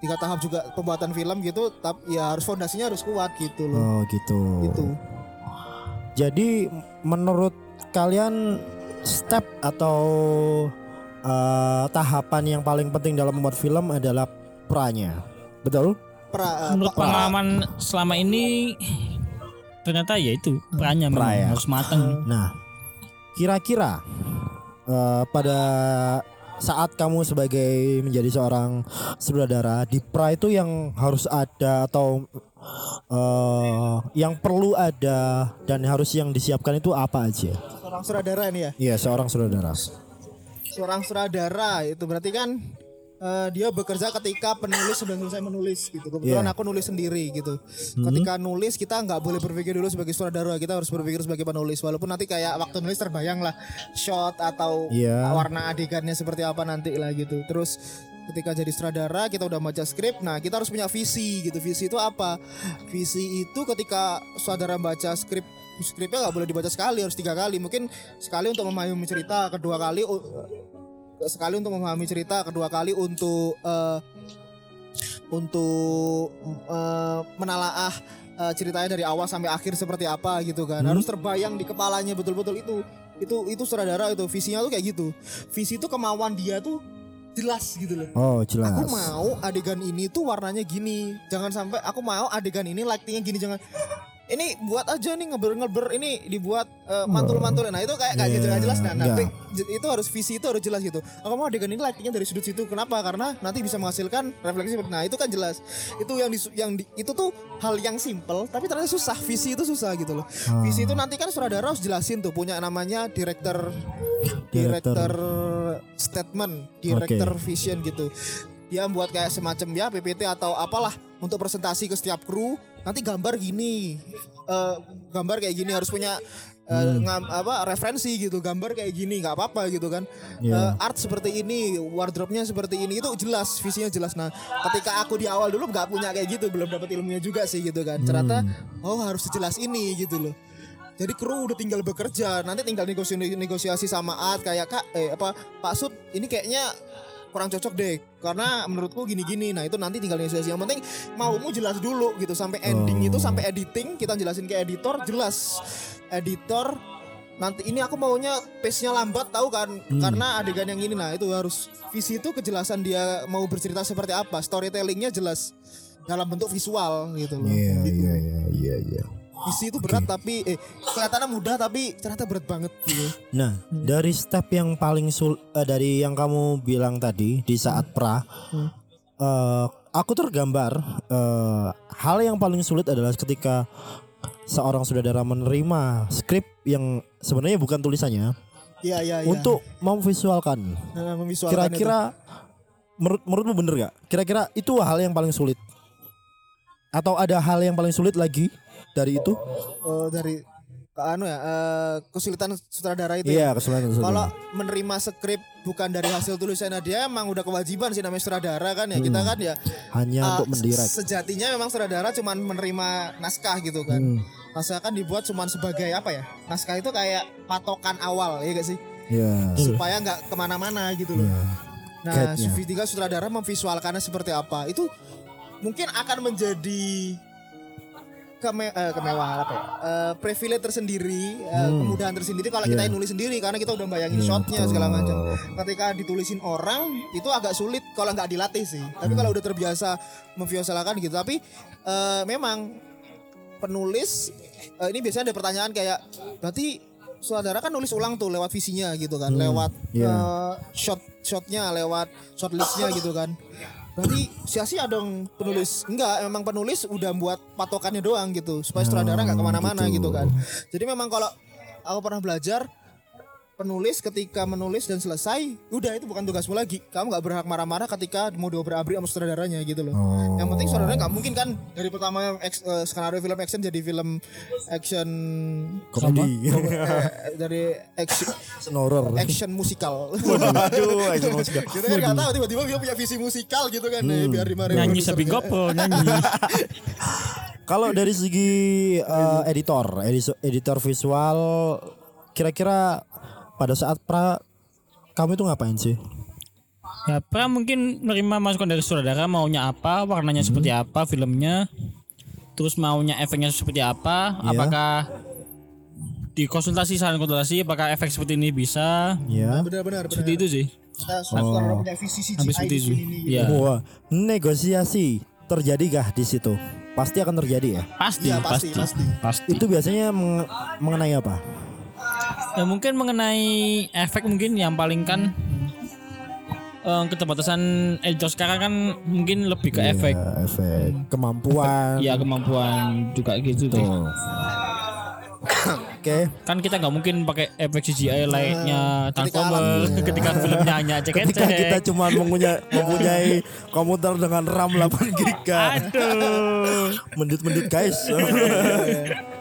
tiga tahap juga pembuatan film gitu, tapi ya harus fondasinya harus kuat gitu loh. Oh gitu. Gitu. Jadi menurut kalian step atau eh, tahapan yang paling penting dalam membuat film adalah pranya. Betul? Pra, eh, Menurut pa- pengalaman selama ini ternyata ya itu perannya memang Pra ya. harus matang. Nah, kira-kira eh, pada saat kamu sebagai menjadi seorang sutradara di pra itu yang harus ada atau eh, yang perlu ada dan harus yang disiapkan itu apa aja? seorang sutradara nih ya. Iya, seorang sutradara. Seorang sutradara itu berarti kan eh, dia bekerja ketika penulis sudah selesai menulis gitu. Kebetulan Iya. aku nulis sendiri gitu. Ketika nulis kita nggak boleh berpikir dulu sebagai sutradara, kita harus berpikir sebagai penulis. Walaupun nanti kayak waktu nulis terbayang lah shot atau Iya. warna adegannya seperti apa nanti lah gitu. Terus ketika jadi sutradara kita udah baca skrip, nah kita harus punya visi gitu. Visi itu apa? Visi itu ketika sutradara baca skrip skripnya nggak boleh dibaca sekali harus tiga kali mungkin sekali untuk memahami cerita kedua kali uh, sekali untuk memahami cerita kedua kali untuk eh, untuk eh, menalaah eh, ceritanya dari awal sampai akhir seperti apa gitu kan harus terbayang di kepalanya betul-betul itu itu itu sutradara itu visinya tuh kayak gitu visi itu kemauan dia tuh jelas gitu loh Oh, jelas. Aku mau adegan ini tuh warnanya gini. Jangan sampai aku mau adegan ini lightingnya gini jangan. Ini buat aja nih ngeber-ngeber ini dibuat eh, mantul-mantul. Nah itu kayak kayak gitu Iya, nggak jelas. Nah, nah, j- itu harus visi itu harus jelas gitu. Aku mau adegan ini lightingnya dari sudut situ. Kenapa? Karena nanti bisa menghasilkan refleksi. Nah itu kan jelas. Itu yang disu- yang di- itu tuh hal yang simple tapi ternyata susah. Visi itu susah gitu loh. Visi itu nanti kan sutradara harus jelasin tuh punya namanya director director statement, director vision gitu. Dia buat kayak semacam ya PPT atau apalah untuk presentasi ke setiap kru. Nanti gambar gini, eh, gambar kayak gini harus punya eh, ngam- apa referensi gitu. Gambar kayak gini nggak apa-apa gitu kan. Eh, art seperti ini, wardrobe-nya seperti ini itu jelas, visinya jelas. Nah, ketika aku di awal dulu nggak punya kayak gitu, belum dapat ilmunya juga sih gitu kan. Ternyata oh harus sejelas ini gitu loh. Jadi kru udah tinggal bekerja, nanti tinggal negosiasi, negosiasi sama Art kayak kak, eh apa Pak Sud ini kayaknya kurang cocok deh, karena menurutku gini-gini. Nah itu nanti tinggal negosiasi. Yang penting maumu jelas dulu gitu sampai ending itu sampai editing kita jelasin ke editor jelas. Editor nanti ini aku maunya pace-nya lambat tahu kan karena adegan yang ini nah itu harus visi itu kejelasan dia mau bercerita seperti apa storytellingnya jelas dalam bentuk visual gitu loh Iya, Gitu. iya, iya, iya, Visi itu berat tapi eh kelihatannya mudah tapi ternyata berat banget gitu. Nah, dari step yang paling sul eh, dari yang kamu bilang tadi di saat pra, eh, aku tergambar eh, hal yang paling sulit adalah ketika seorang sutradara menerima skrip yang sebenarnya bukan tulisannya Iya iya iya. untuk memvisualkan. Nah, memvisualkan Kira-kira menurut menurutmu bener gak? Kira-kira itu hal yang paling sulit? Atau ada hal yang paling sulit lagi dari itu? Oh, dari ke anu ya eh, kesulitan sutradara itu. Iya, ya. kesulitan Kalau menerima skrip bukan dari hasil tulisannya dia emang udah kewajiban sih namanya sutradara kan ya. Kita kan ya hanya eh, untuk mendirect. Sejatinya memang sutradara cuman menerima naskah gitu kan. Hmm. Naskah kan dibuat cuman sebagai apa ya? Naskah itu kayak patokan awal ya gak sih? Ya. supaya nggak ke mana-mana gitu loh. Nah, Guide-nya. Sufi sutradara memvisualkannya seperti apa itu mungkin akan menjadi keme eh, kemewahan apa ya? Eh, privilege tersendiri, eh, kemudahan tersendiri kalau kita yang nulis sendiri karena kita udah bayangin shotnya segala macam. Ketika ditulisin orang itu agak sulit kalau nggak dilatih sih. Tapi kalau udah terbiasa memvisualkan gitu, tapi eh, memang penulis eh, ini biasanya ada pertanyaan kayak berarti saudara kan nulis ulang tuh lewat visinya gitu kan, lewat iya. eh, shot shotnya, lewat shot listnya gitu kan. Berarti sia-sia dong penulis. Enggak, emang penulis udah buat patokannya doang gitu Supaya sutradara nggak ke mana-mana gitu. gitu kan. Jadi memang kalau aku pernah belajar penulis ketika menulis dan selesai udah itu bukan tugasmu lagi kamu nggak berhak marah-marah ketika mau diobrak-abrik sama sutradaranya gitu loh Oh. yang penting saudaranya nggak mungkin kan dari pertama ex- eh, skenario film action jadi film action Komedi. <laughs> eh, dari action Snoror. action musikal Aduh, action musikal. kita <laughs> kan nggak tahu tiba-tiba dia punya visi musikal gitu kan eh, biar dimarahin nyanyi sapi gopro nyanyi <laughs> Kalau dari segi eh, editor, editor visual, kira-kira pada saat pra kamu itu ngapain sih? ya pra mungkin menerima masukan dari saudara maunya apa warnanya seperti apa filmnya terus maunya efeknya seperti apa Iya. apakah dikonsultasi saling konsultasi apakah efek seperti ini bisa Ya. benar-benar benar. seperti itu sih Kita sutradara punya visi CGI Habis itu. sini nih. Iya. Wah, negosiasi terjadikah di situ? Pasti akan terjadi ya. Pasti, Iya, pasti, pasti, pasti. pasti. Itu biasanya meng- mengenai apa? Ya mungkin mengenai efek mungkin yang paling kan eh, keterbatasan editor sekarang kan mungkin lebih ke efek. Ya, efek, kemampuan. Ya kemampuan juga gitu tuh. Oke. Kan kita nggak mungkin pakai efek CGI layaknya ketika Transformer alam- <laughs> ketika filmnya hanya Ketika kita cuma mempunyai mempunyai komputer dengan RAM 8 GB. Aduh. Mendut-mendut guys.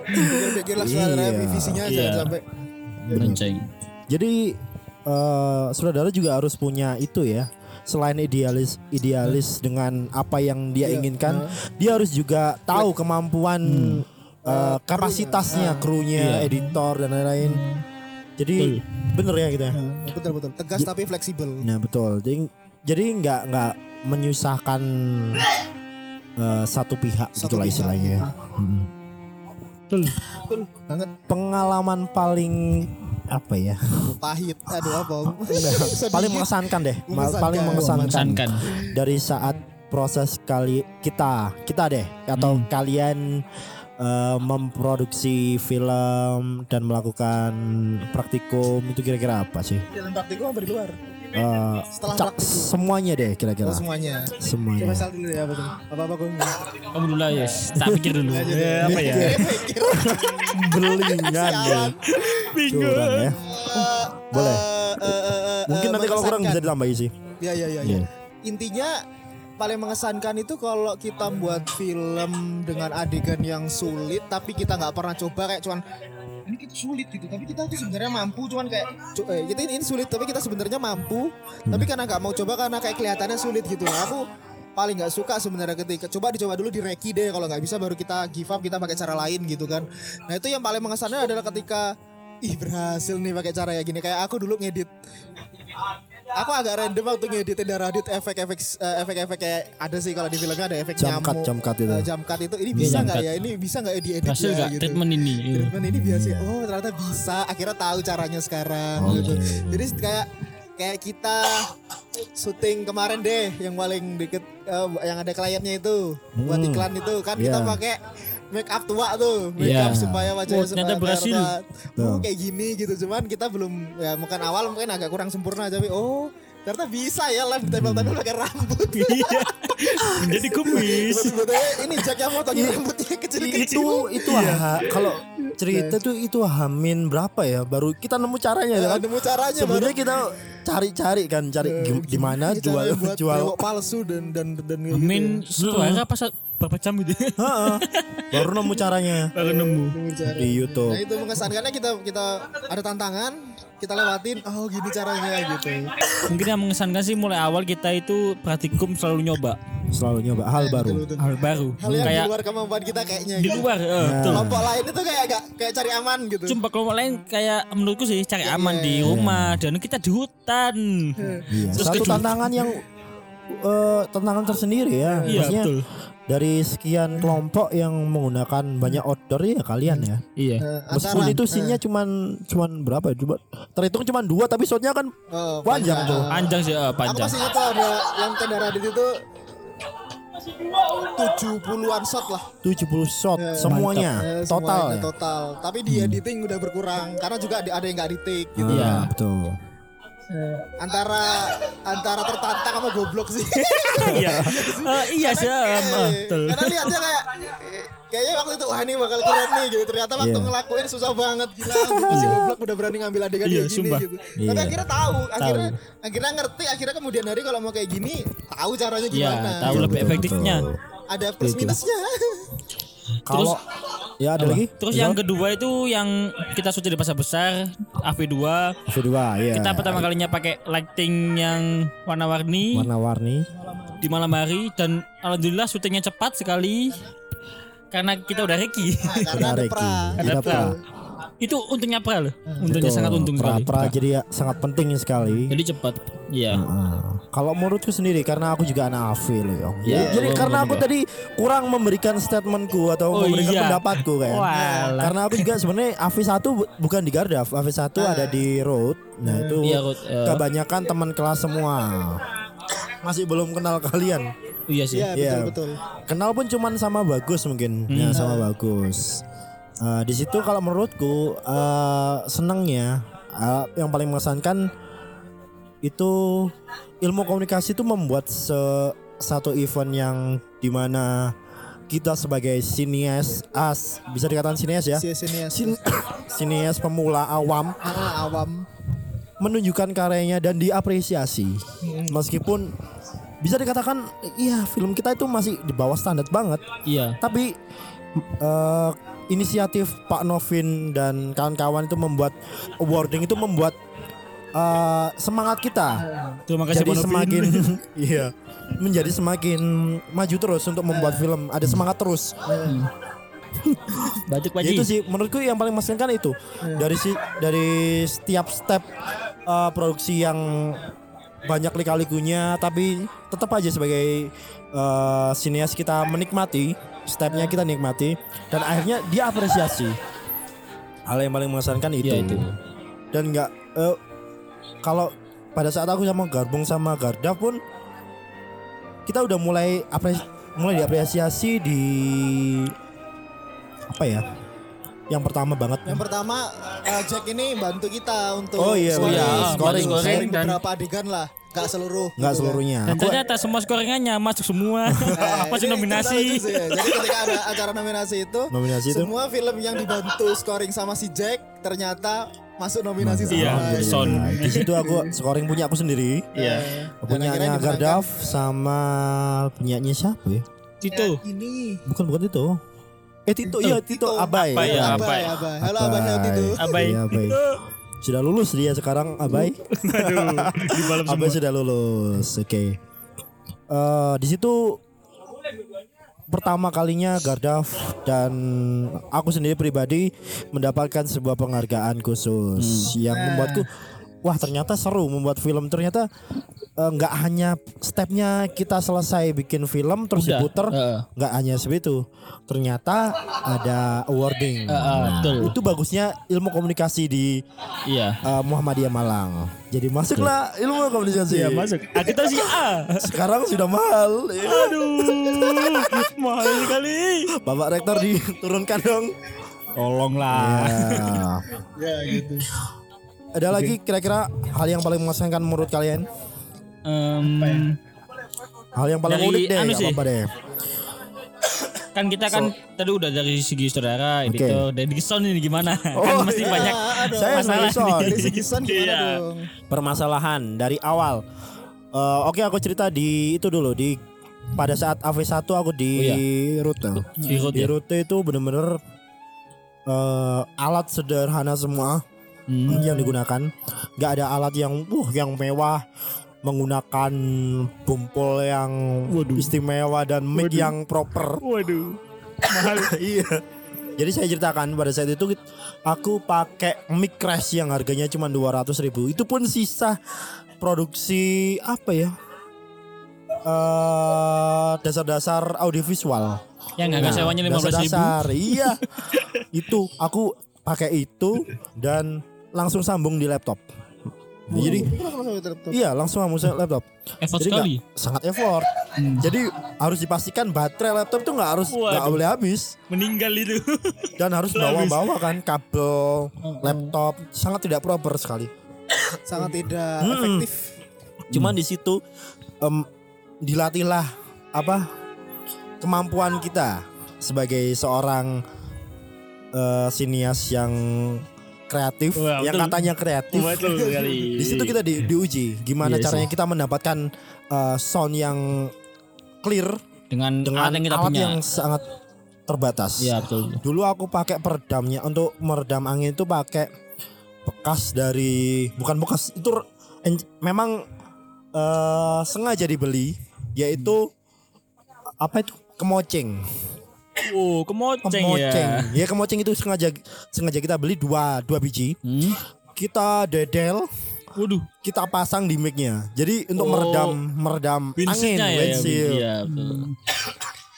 Pikir-pikir Iya. visinya Iya. jangan sampai Berenceng. Jadi eh saudara juga harus punya itu ya. Selain idealis idealis dengan apa yang dia inginkan, dia harus juga tahu kemampuan eh, kapasitasnya, krunya, editor dan lain-lain. Jadi bener ya gitu ya. betul betul tegas tapi fleksibel. Nah betul. Jadi jadi nggak nggak menyusahkan eh, satu pihak Satu gitulah pihak. istilahnya. Mm. Betul. Betul banget Pengalaman paling apa ya? pahit. Aduh apa? <laughs> <laughs> paling mengesankan deh. Mengesankan. Paling mengesankan. Mengesankan. dari saat proses kali kita kita deh atau kalian eh, memproduksi film dan melakukan praktikum itu kira-kira apa sih? Dalam praktikum apa di luar? Eh, Setelah cak- semuanya deh kira-kira. Oh, semuanya. Semuanya. Coba sal dulu ya apa tuh? Apa apa gue? Kamu dulu lah yes. Tak pikir dulu. Eh, apa ya? Belingan ya. Curang ya. Boleh. Mungkin nanti kalau kurang bisa ditambahi sih. Ya ya ya. Iya. ya. Intinya paling mengesankan itu kalau kita buat film dengan adegan yang sulit tapi kita nggak pernah coba kayak cuman ini kita sulit gitu tapi kita tuh sebenarnya mampu cuman kayak eh, kita ini, ini sulit tapi kita sebenarnya mampu. Tapi karena nggak mau coba karena kayak kelihatannya sulit gitu. Nah aku paling nggak suka sebenarnya ketika coba dicoba dulu direki deh kalau nggak bisa baru kita give up kita pakai cara lain gitu kan. Nah itu yang paling mengesankan adalah ketika ih berhasil nih pakai cara ya gini. Kayak aku dulu ngedit aku agak random waktu ngedit dan radit efek-efek eh, efek-efek kayak ada sih kalau di filmnya ada efek cut, nyamuk. jump cut itu. Eh, jump cut itu. Ini bisa nggak ya? Ini bisa nggak ya diedit Berhasil ya gak gitu. Treatment ini? Iya. treatment ini biasa oh ternyata bisa. Akhirnya tahu caranya sekarang gitu. Jadi kayak kayak kita syuting kemarin deh yang paling deket eh, yang ada kliennya itu. Buat Hmm. iklan itu. Kan kita Iya. pakai make up tua tuh make Iya. up supaya wajahnya Oh, supaya berhasil. oh kayak gini gitu. Cuman kita belum ya mungkin awal mungkin agak kurang sempurna tapi oh ternyata bisa ya live tempel-tempel pakai rambut. <laughs> Iya. Menjadi kumis. sebetulnya ini Jack yang motongin rambutnya kecil-kecil. Itu itu ha- kalau cerita tuh itu hamin berapa ya? Baru kita nemu caranya Ya, kan? nemu caranya sebenarnya kita cari-cari kan cari gim- di mana Ini jual <laughs> jual palsu dan dan dan gitu Min ya. hari apa berapa jam gitu? Heeh. baru nemu caranya Baru nemu. Di YouTube Nah itu mengesankannya kita kita ada tantangan kita lewatin oh gini caranya gitu. Mungkin yang mengesankan sih mulai awal kita itu praktikum selalu nyoba selalu nyoba hal baru Betul-betul. hal baru. Hal yang Kayak di luar kemampuan kita kayaknya. di gitu. luar, eh, betul. Kelompok lain itu kayak agak kayak cari aman gitu. Cuma kelompok lain kayak menurutku sih cari aman di rumah dan kita di hutan. Iya. Terus satu tantangan yang eh, tantangan tersendiri ya Iya maksudnya betul. Dari sekian kelompok yang menggunakan banyak outdoor ya kalian ya. Iya. Eh, meskipun itu scene-nya cuman cuman berapa ya? Coba terhitung cuman dua tapi shotnya kan Oh, panjang tuh. Panjang sih, eh, Aku panjang. masih ingat tuh ada yang tenda radit itu 70-an shot lah. 70 shot semuanya Eh, total semuanya ya. total. Tapi di editing udah berkurang karena juga ada yang nggak di take gitu. Iya, betul. Antara antara tertantang sama goblok sih Iya. Eh, iya sih. eh, betul. karena lihatnya kayak eh, kayaknya waktu itu wah ini bakal keren nih gitu ternyata waktu Iya. ngelakuin susah banget gila gitu, si goblok udah berani ngambil adegan Iya, kayak gini sumpah. gitu tapi Iya. akhirnya tahu akhirnya akhirnya ngerti akhirnya kemudian hari kalau mau kayak gini tahu caranya Iya, gimana tahu lebih betul, efektifnya. ada plus minusnya Kalau ya ada lagi? Terus yang kedua itu yang kita syuting di pasar besar AV2 kedua ya. kita pertama kalinya pakai lighting yang warna-warni warna-warni. di malam hari dan alhamdulillah syutingnya cepat sekali karena kita udah reki. Nah, karena ada Reki. pra Ada pra. Pra. itu untungnya pra loh. Untungnya Betul. sangat untung pra, sekali. pra jadi ya sangat penting sekali. Jadi cepat. Iya. Ah, kalau menurutku sendiri karena aku juga anak Yong. Ya, jadi gua- karena aku tadi kurang memberikan statementku atau Oh, memberikan iya. pendapatku kan. Walah. Karena aku juga sebenarnya AV1 bu- bukan di Gardaf, AV1 ada di Road. Nah, itu Iya, Road, eh. kebanyakan teman kelas semua. Masih belum kenal kalian. Iya sih. Iya betul betul. Kenal pun cuman sama bagus mungkin. Ya Hmm. sama bagus. Eh, di situ kalau menurutku eh, senangnya eh, yang paling mengesankan itu ilmu komunikasi itu membuat se- satu event yang di mana kita sebagai sinias as bisa dikatakan sinias ya Si sini. Sin- <coughs> sinias pemula awam Ah, awam. menunjukkan karyanya dan diapresiasi meskipun bisa dikatakan iya film kita itu masih di bawah standar banget Iya. tapi eh, inisiatif Pak Novin dan kawan-kawan itu membuat awarding itu membuat eh, semangat kita. Terima kasih jadi Novin. semakin <laughs> iya menjadi semakin maju terus untuk membuat film. Ada semangat terus. <laughs> Batuk Pak Ya itu sih menurutku yang paling mengesankan itu. Dari si dari setiap step uh, produksi yang banyak lika-likunya tapi tetap aja sebagai uh, sinias kita menikmati stepnya kita nikmati dan akhirnya dia apresiasi hal yang paling mengesankan itu, Iya, itu. dan nggak eh, kalau pada saat aku sama gabung sama Garda pun kita udah mulai apres mulai diapresiasi di apa ya yang pertama banget. Yang pertama eh, Jack ini bantu kita untuk Oh iya, scoring, iya, scoring, scoring, scoring dan- beberapa adegan lah, gak seluruh. nggak gitu seluruhnya Dan Aku- ternyata semua scoringannya masuk semua. kan. <laughs> Eh, masuk nominasi. lucu ya. Jadi ketika ada acara nominasi itu, Nominasi itu? semua film yang dibantu scoring sama si Jack ternyata masuk nominasi Iya, semua. Son. Nah, di situ aku scoring punya aku sendiri Iya. Dan akhirnya punyanya. Gardaf sama punyanya siapa ya Tito. Ini bukan bukan itu eh Tito iya Tito Abai Abai, ya. Abai, Abai. Halo Abai itu. Abai. Iya, Abai. Sudah lulus dia sekarang Abai? <laughs> Aduh, di malam Abai semua. sudah lulus oke. Eh, di situ pertama kalinya Gardaf dan aku sendiri pribadi mendapatkan sebuah penghargaan khusus yang membuatku wah ternyata seru membuat film ternyata eh, nggak hanya stepnya kita selesai bikin film terus Udah, diputer nggak hanya segitu ternyata ada awarding Heeh, betul. itu bagusnya ilmu komunikasi di Iya. eh, Muhammadiyah Malang jadi masuklah ilmu komunikasi Iya masuk. Ah, kita sih A. <laughs> sekarang sudah mahal ya. Aduh, <laughs> mahal sekali. Bapak Rektor diturunkan dong. Tolonglah. Ya. Ya gitu. Ada lagi kira-kira hal yang paling mengesankan menurut kalian? Em, Hal yang paling Dari unik deh, anu sih. apa-apa deh. kan kita kan tadi udah dari segi saudara, Oke. editor, dari sound ini gimana? <laughs> Oh, kan mesti iya. banyak aduh. Saya masalah sound. Dari <laughs> segi sound gimana Iya. dong? Permasalahan dari awal. Eh, Oke aku cerita di itu dulu di pada saat AV1 aku di rute. Di rute Di ya? rute itu bener-bener eh, alat sederhana semua Hmm. yang digunakan. Nggak ada alat yang uh yang mewah menggunakan bumpul yang istimewa dan mic yang proper. Waduh. Mahal. <laughs> iya. Jadi saya ceritakan pada saat itu aku pakai mic crash yang harganya cuma 200 ribu. Itu pun sisa produksi apa ya? eh dasar-dasar audiovisual. Yang nggak sewanya lima belas ribu. Iya. <laughs> itu aku pakai itu dan langsung sambung di laptop. Jadi ke laptop. iya langsung masuk laptop. Effort Jadi sekali. nggak- sangat effort. Jadi harus dipastikan baterai laptop tuh nggak harus nggak boleh habis Meninggal itu. <laughs> dan harus bawa-bawa kan kabel laptop sangat tidak proper sekali. <coughs> Sangat tidak Hmm. efektif. Cuman di situ em, dilatihlah apa kemampuan kita sebagai seorang eh, sinias yang kreatif, Wah, yang betul. katanya kreatif. Betul sekali. <laughs> Di situ kita di, diuji gimana Iya caranya kita mendapatkan eh, sound yang clear dengan, dengan alat yang kita alat punya. yang sangat terbatas. Iya betul. Dulu aku pakai peredamnya untuk meredam angin itu pakai bekas dari bukan bekas itu en- memang eh, sengaja dibeli yaitu apa itu kemoceng. Oh, kemoceng, Kemoceng. ya. Ya kemoceng itu sengaja sengaja kita beli dua dua biji. Hmm? Kita dedel, Waduh, kita pasang di mic-nya. Jadi untuk Oh. meredam meredam angin, ya. windshield. Iya, betul.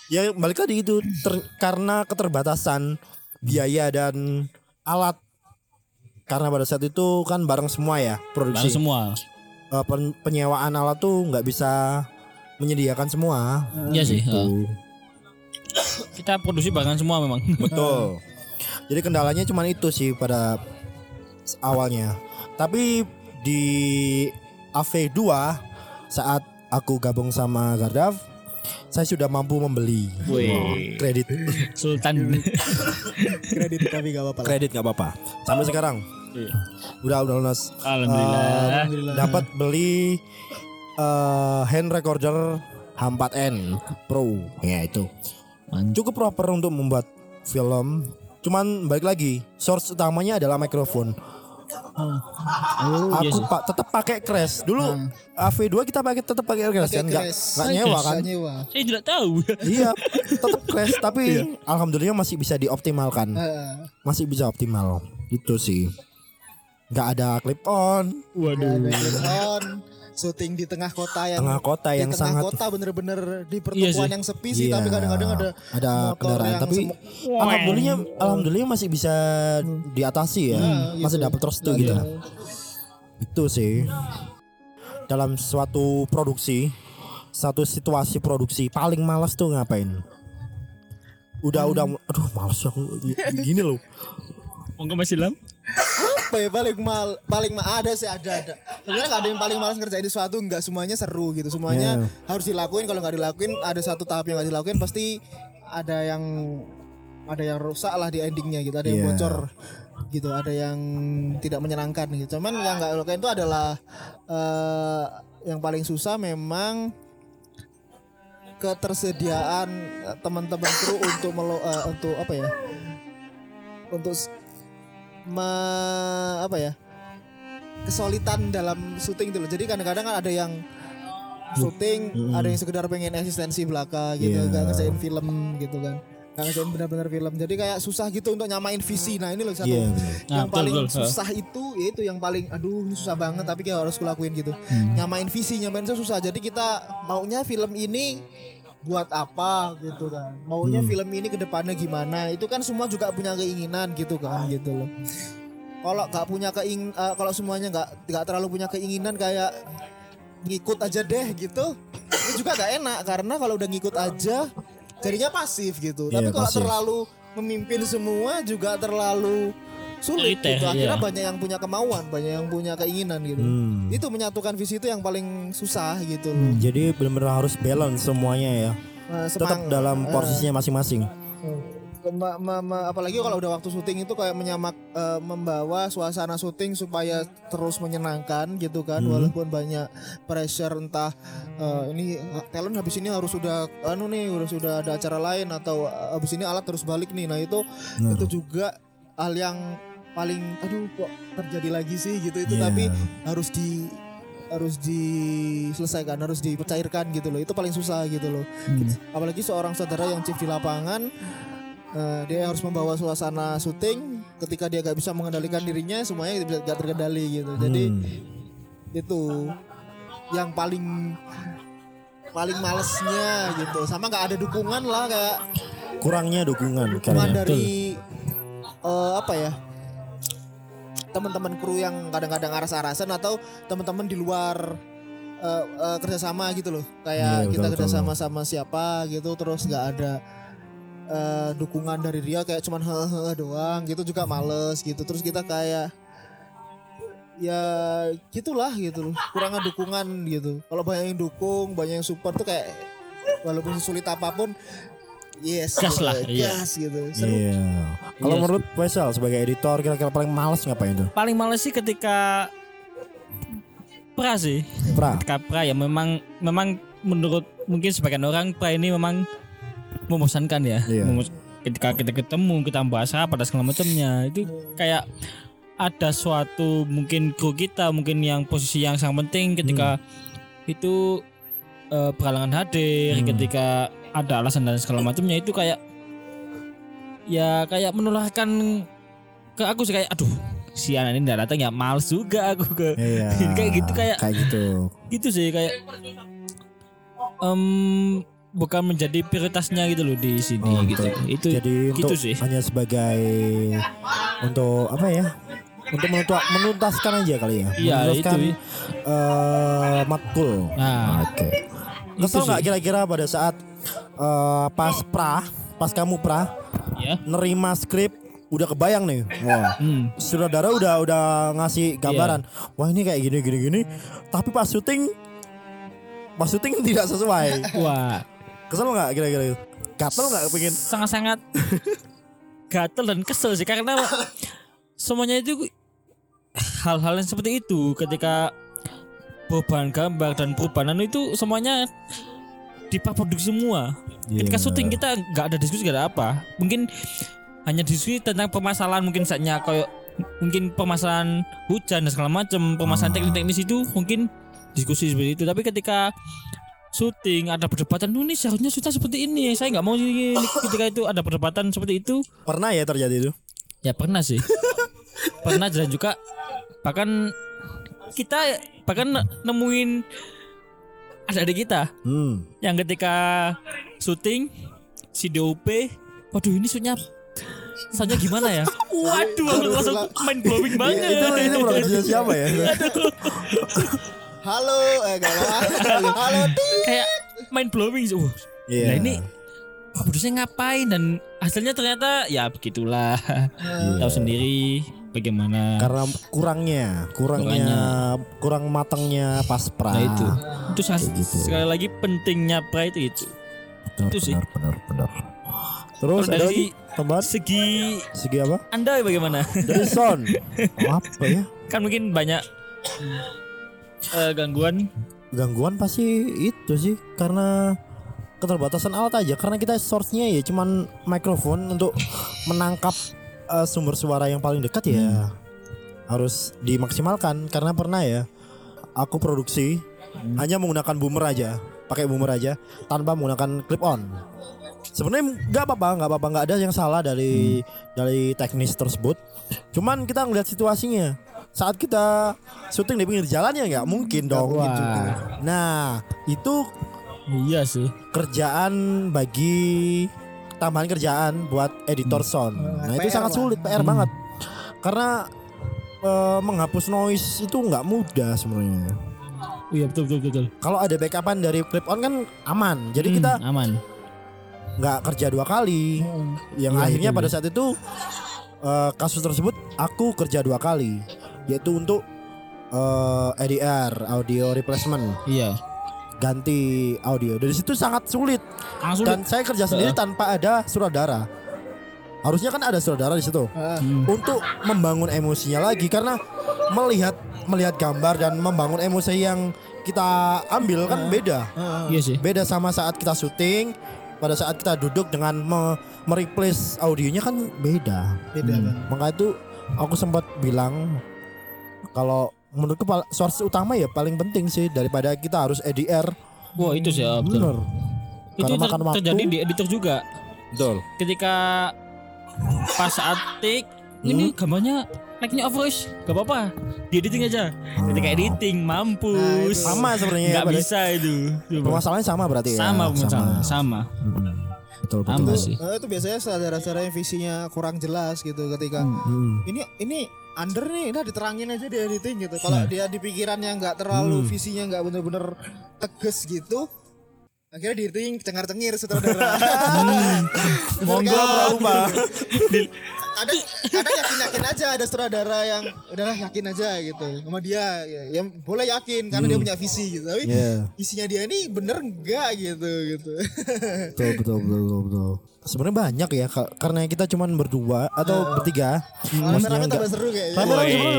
Ya balik lagi itu ter- karena keterbatasan biaya dan alat karena pada saat itu kan bareng semua ya produksi semua. Eh, pen- penyewaan alat tuh nggak bisa menyediakan semua Iya sih. Gitu. heeh. Kita produksi barengan semua memang. <laughs> betul jadi kendalanya cuma itu sih pada awalnya tapi di AV2 saat aku gabung sama Gardav saya sudah mampu membeli Wih. kredit Sultan. <laughs> Kredit tapi gak apa-apa. kredit nggak apa-apa sampai sekarang Iya. udah udah lunas Alhamdulillah. Alhamdulillah. dapat beli eh, hand recorder H4n Pro ya itu cukup proper untuk membuat film. Cuman balik lagi source utamanya adalah mikrofon. Oh, iya aku sih. pak tetap pakai crash. Dulu AV2 kita pakai tetap pakai crash kan? Nggak nggak nyewa kan? nyewa. Saya tidak tahu. <laughs> iya tetap crash. Tapi alhamdulillah masih bisa dioptimalkan. Heeh. masih bisa optimal. Itu sih. Nggak ada clip on. Waduh. Ada clip on, syuting di tengah kota yang tengah kota di yang tengah sangat kota bener-bener di Iya pertemuan sih. yang sepi sih, Iya, tapi kadang-kadang ada ada motor kendaraan yang tapi alhamdulillah alhamdulillah masih bisa diatasi ya. Masih dapat restu gitu. Itu sih. Dalam suatu produksi satu situasi produksi paling malas tuh ngapain? Udah udah aduh males aku. Gini loh. Monggo Mas Ilham. <laughs> apa ya paling mal paling ma ada sih ada ada. Sebenarnya nggak ada yang paling malas ngerjain sesuatu nggak semuanya seru gitu. Semuanya Iya. harus dilakuin kalau nggak dilakuin ada satu tahap yang nggak dilakuin pasti ada yang ada yang rusak lah di endingnya gitu. Ada yang Iya. bocor gitu ada yang tidak menyenangkan gitu. Cuman yang nggak dilakuin itu adalah eh, yang paling susah memang ketersediaan eh, teman-teman kru untuk melo, eh, untuk apa ya? Untuk me- apa ya kesulitan dalam syuting itu loh. Jadi kadang-kadang kan ada yang syuting, ada yang sekedar pengen eksistensi belaka gitu, Iya. nggak ngerjain film gitu kan. Nggak ngerjain benar-benar film. Jadi kayak susah gitu untuk nyamain visi. Nah, ini loh satu Iya, bener. yang Nah, betul, paling betul. susah itu yaitu yang paling aduh ini susah banget tapi kayak harus kulakuin gitu. Hmm. Nyamain visi, nyamain itu susah. Jadi kita maunya film ini buat apa gitu kan. Maunya Hmm. film ini ke depannya gimana. Itu kan semua juga punya keinginan gitu kan gitu loh. Kalau nggak punya keing eh, kalau semuanya nggak nggak terlalu punya keinginan kayak ngikut aja deh gitu. Itu juga gak enak karena kalau udah ngikut aja jadinya pasif gitu. Iya, Tapi kalau pasif. terlalu memimpin semua juga terlalu sulit Otoriter, gitu. Akhirnya iya. banyak yang punya kemauan, banyak yang punya keinginan gitu. Hmm. Itu menyatukan visi itu yang paling susah gitu loh. jadi benar-benar harus balance semuanya ya Nah, tetap dalam eh, posisinya masing-masing Ma- ma- ma- apalagi kalau udah waktu syuting itu kayak menyamak eh, membawa suasana syuting supaya terus menyenangkan gitu kan walaupun banyak pressure entah eh, ini eh, talent habis ini harus sudah anu nih harus sudah ada acara lain atau habis ini alat terus balik nih nah itu itu juga hal yang paling aduh kok terjadi lagi sih? Gitu itu Iya. tapi harus di harus diselesaikan harus dicairkan gitu loh. Itu paling susah gitu loh. Apalagi seorang saudara yang chief di lapangan eh, dia harus membawa suasana syuting ketika dia gak bisa mengendalikan dirinya semuanya bisa gak terkendali gitu. Jadi Hmm. itu yang paling paling malesnya gitu. Sama nggak ada dukungan lah kayak kurangnya dukungan dukungan dari eh, apa ya teman-teman kru yang kadang-kadang aras-arasan atau teman-teman di luar eh, eh, kerjasama gitu loh. Kayak Iya, kita kerjasama sama siapa gitu terus nggak ada eh, dukungan dari dia kayak cuman hehe doang gitu juga males gitu. Terus kita kayak ya gitulah gitu loh kurang ada dukungan gitu. Kalau banyak yang dukung banyak yang support tuh kayak walaupun sulit apa pun yes Gas gitu, lah, iya. gas gitu seru Iya. Kalau Iya. menurut Faisal sebagai editor kira-kira paling males ngapain tuh? paling males sih ketika pra sih Pra. ketika pra ya memang memang menurut mungkin sebagian orang pra ini memang membosankan ya Iya. Memos- ketika kita ketemu kita bahas apa dan segala macamnya itu kayak ada suatu mungkin kru kita mungkin yang posisi yang sangat penting ketika itu eh, perhalangan hadir Hmm. ketika ada alasan dan segala macamnya itu kayak ya kayak menularkan ke aku sih kayak aduh si anak ini tidak datang ya males juga aku ke Iya. <laughs> kayak gitu kayak kayak gitu. gitu sih kayak em bukan menjadi prioritasnya gitu loh di sini Oh, gitu betul. itu Jadi gitu untuk sih hanya sebagai untuk apa ya? Untuk menuntas, menuntaskan aja kali ya. Iya, menuntaskan itu. eh, matkul. nah Oke. Itu Kesel nggak kira-kira pada saat eh, pas pra, pas kamu pra ya nerima skrip udah kebayang nih. Wah. hmm. Saudara udah udah ngasih gambaran. Iya. Wah, ini kayak gini gini gini. Tapi pas syuting pas syuting <laughs> tidak sesuai. wah Kesel nggak kira-kira? Gatel nggak pengen? sangat-sangat <laughs> gatel dan kesel sih karena semuanya itu hal-hal yang seperti itu ketika perubahan gambar dan perubahan itu semuanya diproduksi semua. Ketika Iya. syuting kita nggak ada diskusi nggak ada apa. Mungkin hanya diskusi tentang permasalahan mungkin saatnya kayak mungkin permasalahan hujan dan segala macam, permasalahan teknis-teknis itu mungkin diskusi seperti itu. Tapi ketika syuting ada perdebatan, "Oh, ini seharusnya sudah seperti ini. Saya nggak mau ini." Ketika itu ada perdebatan seperti itu, Pernah ya terjadi itu? ya pernah sih. <laughs> pernah dan juga bahkan kita bahkan nemuin ada adik kita. Hmm. yang ketika syuting si DOP waduh ini shootnya soalnya gimana ya? <laughs> Waduh langsung main blowing banget. itu itu <laughs> produksinya siapa ya? <laughs> halo eh halo Tit. kayak main blowing uh, Iya. nah ini produsernya ngapain? Dan hasilnya ternyata ya begitulah. Tahu sendiri bagaimana Karena kurangnya, kurangnya, kurang matangnya pas pra. nah itu itu gitu. sekali lagi pentingnya pra itu itu Benar, itu sih. benar, benar, benar. Terus ada dari tambahan segi segi apa? anda bagaimana Dari sound. <laughs> apa ya? kan mungkin banyak eh, gangguan Gangguan pasti itu sih karena keterbatasan alat aja karena kita source-nya ya cuman mikrofon untuk menangkap eh, sumber suara yang paling dekat ya harus dimaksimalkan. Karena pernah ya aku produksi hanya menggunakan boomer aja pakai boomer aja tanpa menggunakan clip on. Sebenarnya nggak apa-apa nggak apa-apa nggak ada yang salah dari dari teknis tersebut. Cuman kita ngeliat situasinya. Saat kita syuting di pinggir jalan ya nggak mungkin dong gitu. Wah. nah itu iya sih. kerjaan bagi tambahan kerjaan buat editor sound. Nah itu PR sangat lah. sulit PR banget. Karena eh, menghapus noise itu nggak mudah sebenarnya. iya betul betul betul. Kalau ada backupan dari clip on kan aman. Jadi Hmm, kita aman. nggak kerja dua kali. Yang Iya, akhirnya betul, pada saat itu eh, kasus tersebut aku kerja dua kali, yaitu untuk eh, ADR audio replacement. Iya ganti audio. Dari situ sangat sulit. langsung Dan saya kerja sendiri tanpa ada sutradara. Harusnya kan ada sutradara di situ Ah, untuk membangun emosinya lagi karena melihat melihat gambar dan membangun emosi yang kita ambil kan beda. iya sih Beda sama saat kita syuting pada saat kita duduk dengan me mereplace audionya kan beda. beda kan Maka itu aku sempat bilang kalau menurutku source utama ya paling penting sih daripada kita harus ADR. wah itu sih ya, betul Bener. itu Karena ter- makan waktu. terjadi di editor juga Betul. ketika pas saat take ini gambarnya like-nya overage gak apa-apa di editing aja ketika editing mampus Nah, Sama sebenarnya ya, nggak pada- bisa itu. Permasalahannya sama berarti ya. sama sama sama Hmm. Betul betul. sama itu, sih eh, itu biasanya saudara-saudara yang visinya kurang jelas gitu ketika Hmm. ini ini under nih udah diterangin aja di editing gitu. Kalau dia di pikirannya nggak terlalu visinya nggak bener-bener tegas gitu akhirnya di editing cengar cengir sutradara <laughs> Monggo pramu <laughs> Ada kadang yakin yakin aja ada sutradara yang udahlah yakin aja gitu. Sama dia ya, ya boleh yakin karena dia punya visi gitu. Tapi Iya. visinya dia ini bener enggak gitu gitu. Betul betul betul betul, betul. Sebenarnya banyak ya ka- karena kita cuman berdua atau bertiga. Malah Maksudnya enggak- seru kayaknya.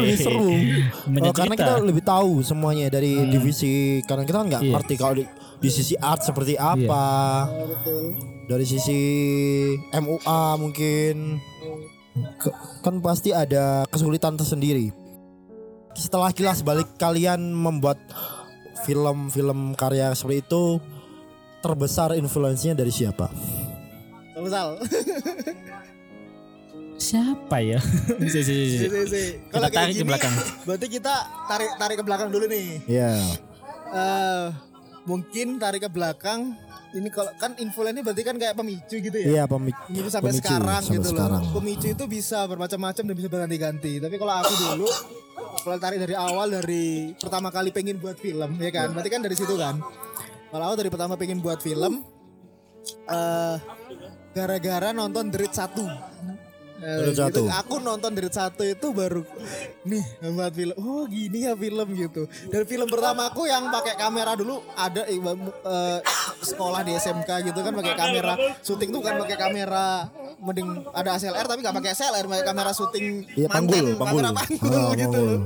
Lebih seru. <laughs> Oh, karena kita lebih tahu semuanya dari divisi karena kita kan nggak Iya. ngerti kalau di, di sisi art seperti apa. Oh, betul. Dari sisi MUA mungkin. Ke- kan pasti ada kesulitan tersendiri. Setelah kilas balik kalian membuat film-film karya seperti itu terbesar influence-nya dari siapa? Sal Siapa ya? <laughs> Si, si, si, si. Si. Kalau Kita tarik ke gini, belakang. Berarti kita tarik tarik ke belakang dulu nih. Ya, Eh mungkin tarik ke belakang. Ini kalau kan influennya berarti kan kayak pemicu gitu ya. iya pemicu, Pemicu sampai pemicu sekarang sampai gitu sekarang. loh. Pemicu itu bisa bermacam-macam dan bisa berganti-ganti. Tapi kalau aku dulu kalau tarik dari awal dari pertama kali pengen buat film ya kan. Berarti kan dari situ kan. Kalau aku dari pertama pengen buat film eh gara-gara nonton Dread 1. Gitu. 1. Aku nonton Dread 1 itu baru nih buat film. Oh, gini ya film gitu. Dan film pertama aku yang pakai kamera dulu ada eh, sekolah di SMK gitu kan pakai kamera syuting tuh kan pakai kamera mending ada SLR tapi nggak pakai SLR pakai kamera syuting manten, panggul, panggul. kamera panggul Oh, gitu panggul.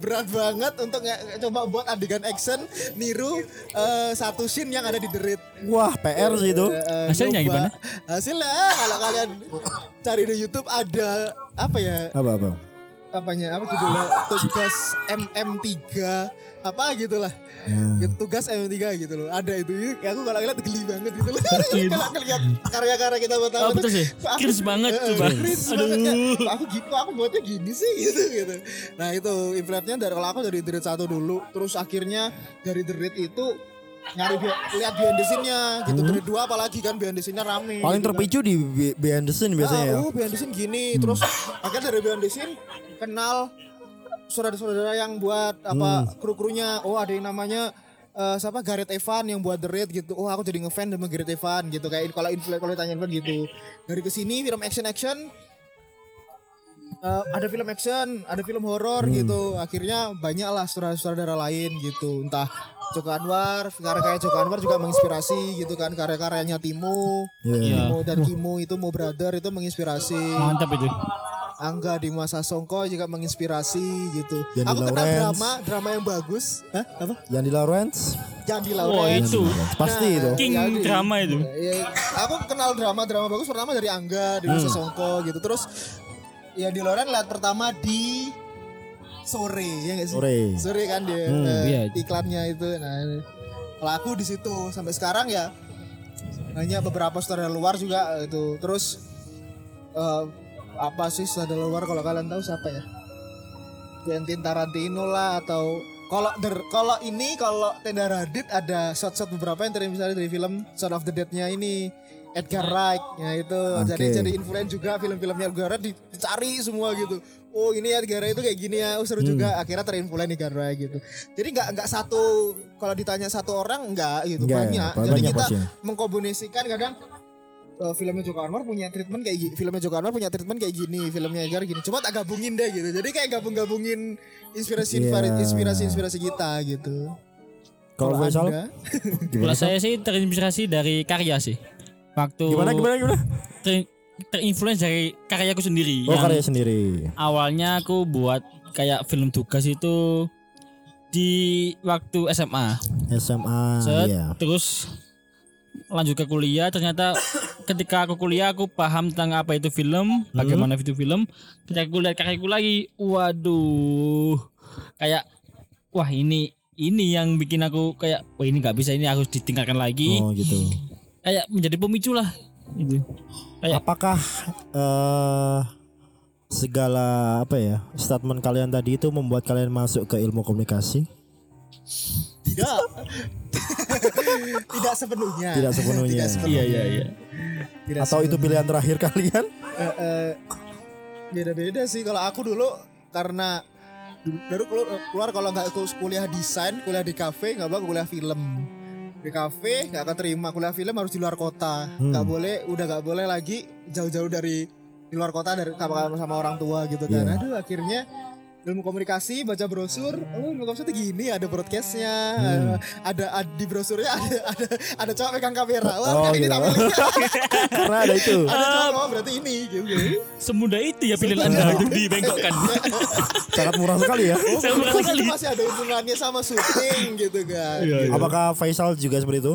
berat banget untuk coba buat adegan action niru eh, satu scene yang ada di Raid Wah, PR sih itu. Eh, Hasilnya nyoba. gimana? Hasilnya kalau kalian cari di YouTube ada apa ya? Apa apa? Apanya? Apa judulnya? Tugas MM3 apa gitu lah. Gitu, Tugas MM3 gitu loh. Ada itu. Ya, aku kalau lihat geli banget gitu loh. kalau <laughs> ngeliat karya-karya kita buat Oh, betul sih. Cringe banget coba. cringe banget aku gitu, aku buatnya gini sih <laughs> gitu gitu. Nah itu influence-nya dari kalau aku dari Raid 1 dulu, terus akhirnya dari Raid itu nyari bi- lihat behind the scene-nya gitu. Raid 2 apalagi kan behind the scene-nya rame. Paling gitu kan. terpicu di Be- behind the scene biasanya ya. Oh behind the scene gini, terus akhirnya dari behind the scene kenal saudara-saudara yang buat apa kru-krunya. Oh ada yang namanya eh, siapa Gareth Evan yang buat The Raid gitu. Oh aku jadi ngefans sama Gareth Evan gitu kayak kalau influence kalau ditanya influence gitu. Dari ke sini film action action eh, ada film action, ada film horor gitu. Akhirnya banyak lah saudara-saudara lain gitu. Entah Joko Anwar, karya-karya Joko Anwar juga menginspirasi gitu kan karya-karyanya Timo, Iya. Timo dan Kimo itu Mo Brother itu menginspirasi. Mantap itu. Angga di masa Songko juga menginspirasi gitu. Yani Aku kenal drama, drama yang bagus. Hah? Apa? Yang di Lawrence Jandi Oh Lawrence. itu. pasti itu. King Jadi, drama itu. ya, aku kenal drama-drama bagus pertama dari Angga di Hmm. masa Songko gitu. Terus ya di Lawrence lihat pertama di sore ya gak sih? Sore. Sore kan dia Hmm, eh, iya. iklannya itu. Nah, kalau aku di situ sampai sekarang ya hanya beberapa saudara luar juga eh, itu. Terus eh, apa sih saudara luar kalau kalian tahu siapa ya? Quentin Tarantino lah atau kalau der- kalau ini kalau Tenda Radit ada shot-shot beberapa yang terinspirasi dari film Son of the Dead-nya ini Edgar Wright ya itu jadi Oke. jadi influence juga film-filmnya Edgar Wright di- dicari semua gitu oh ini Edgar Wright itu kayak gini ya oh seru juga akhirnya terinfluence Edgar Wright gitu jadi nggak nggak satu kalau ditanya satu orang nggak gitu Nggak, banyak banyak jadi kita pastinya. mengkombinasikan kadang eh, filmnya Joko Anwar punya treatment kayak gini, filmnya Joko Anwar punya treatment kayak gini, filmnya Edgar gini. Cuma tak gabungin deh gitu. Jadi kayak gabung-gabungin inspirasi Iya. inspirasi inspirasi kita gitu. Kalau Anda, Kalau saya sih terinspirasi dari karya sih. Waktu gimana gimana gimana? ter- terinfluence dari karyaku sendiri. Oh karya sendiri. awalnya aku buat kayak film tugas itu di waktu SMA. SMA Set, iya. terus lanjut ke kuliah ternyata <coughs> ketika aku kuliah aku paham tentang apa itu film bagaimana itu film ketika aku lihat karyaku lagi waduh kayak wah ini ini yang bikin aku kayak wah ini nggak bisa ini harus ditingkatkan lagi Oh gitu. kayak menjadi pemicu lah itu Kayak- Apakah eh segala apa ya statement kalian tadi itu membuat kalian masuk ke ilmu komunikasi? tidak. <laughs> tidak sepenuhnya. Tidak sepenuhnya. Tidak sepenuhnya. iya iya iya Tidak Atau itu pilihan terakhir kalian? Eh, eh, beda-beda sih kalau aku dulu karena dulu- baru keluar, keluar kalau nggak ku- kuliah desain kuliah di kafe nggak bakal kuliah film di kafe nggak akan terima kuliah film harus di luar kota. Nggak boleh udah nggak boleh lagi jauh-jauh dari di luar kota dari sama, sama orang tua gitu kan. Iya. aduh akhirnya ilmu komunikasi baca brosur oh ilmu komunikasi tuh gini ada broadcastnya ada, ada di brosurnya <laughs> ada ada ada cowok pegang kamera wah Oh, ini gitu. tampilnya <laughs> Karena ada itu. ada cowok oh, berarti ini gitu Semudah itu ya pilihan Anda untuk dibengkokkan. <laughs> Sangat murah sekali ya. Saya murah Terus sekali. itu masih ada hubungannya sama syuting gitu kan. Apakah Faisal juga seperti itu?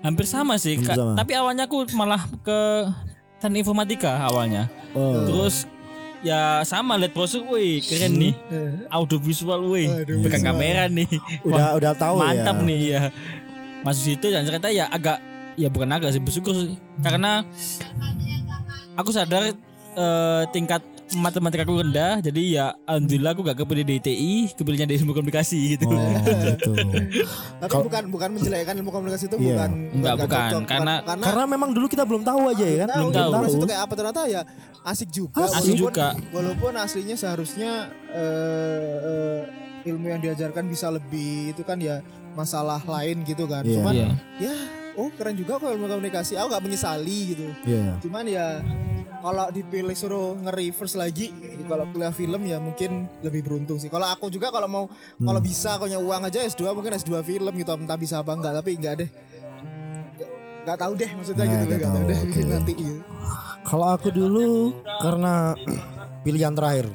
Hampir sama sih, Hampir sama. Tapi awalnya aku malah ke teknik informatika awalnya. Oh. Terus ya sama lihat brosur, wih keren nih. Audiovisual, wih Audiovisual. pegang kamera nih. Udah Wah, udah tahu mantap ya. nih ya. Masuk situ dan ternyata ya agak ya bukan agak sih bersyukur sih. karena aku sadar eh, tingkat matematika aku rendah jadi ya alhamdulillah aku gak kepilih di TI kepilihnya di ilmu komunikasi gitu Oh, <laughs> gitu. Tapi bukan bukan menjelekkan ilmu komunikasi itu Iya. bukan Enggak, nggak bukan. cocok. Karena- karena Karena memang dulu kita belum tahu aja ya kan? tahu, belum tahu. komunikasi itu kayak apa ternyata ya asik juga. Asik walaupun, juga. Walaupun aslinya seharusnya eh, eh, ilmu yang diajarkan bisa lebih itu kan ya masalah lain gitu kan. Iya. Cuman Iya. ya oh keren juga kok ilmu komunikasi. Aku nggak menyesali gitu. Iya. Cuman ya kalau dipilih suruh nge-reverse lagi kalau kuliah film ya mungkin lebih beruntung sih. Kalau aku juga kalau mau kalau Hmm. bisa kalau punya uang aja S2 mungkin S2 film gitu entah bisa apa enggak tapi enggak deh. Nggak- Nggak tahu deh maksudnya Nah, gitu nggak nggak tahu tahu, deh oke. nanti iya. Kalau aku dulu karena <clears throat> pilihan terakhir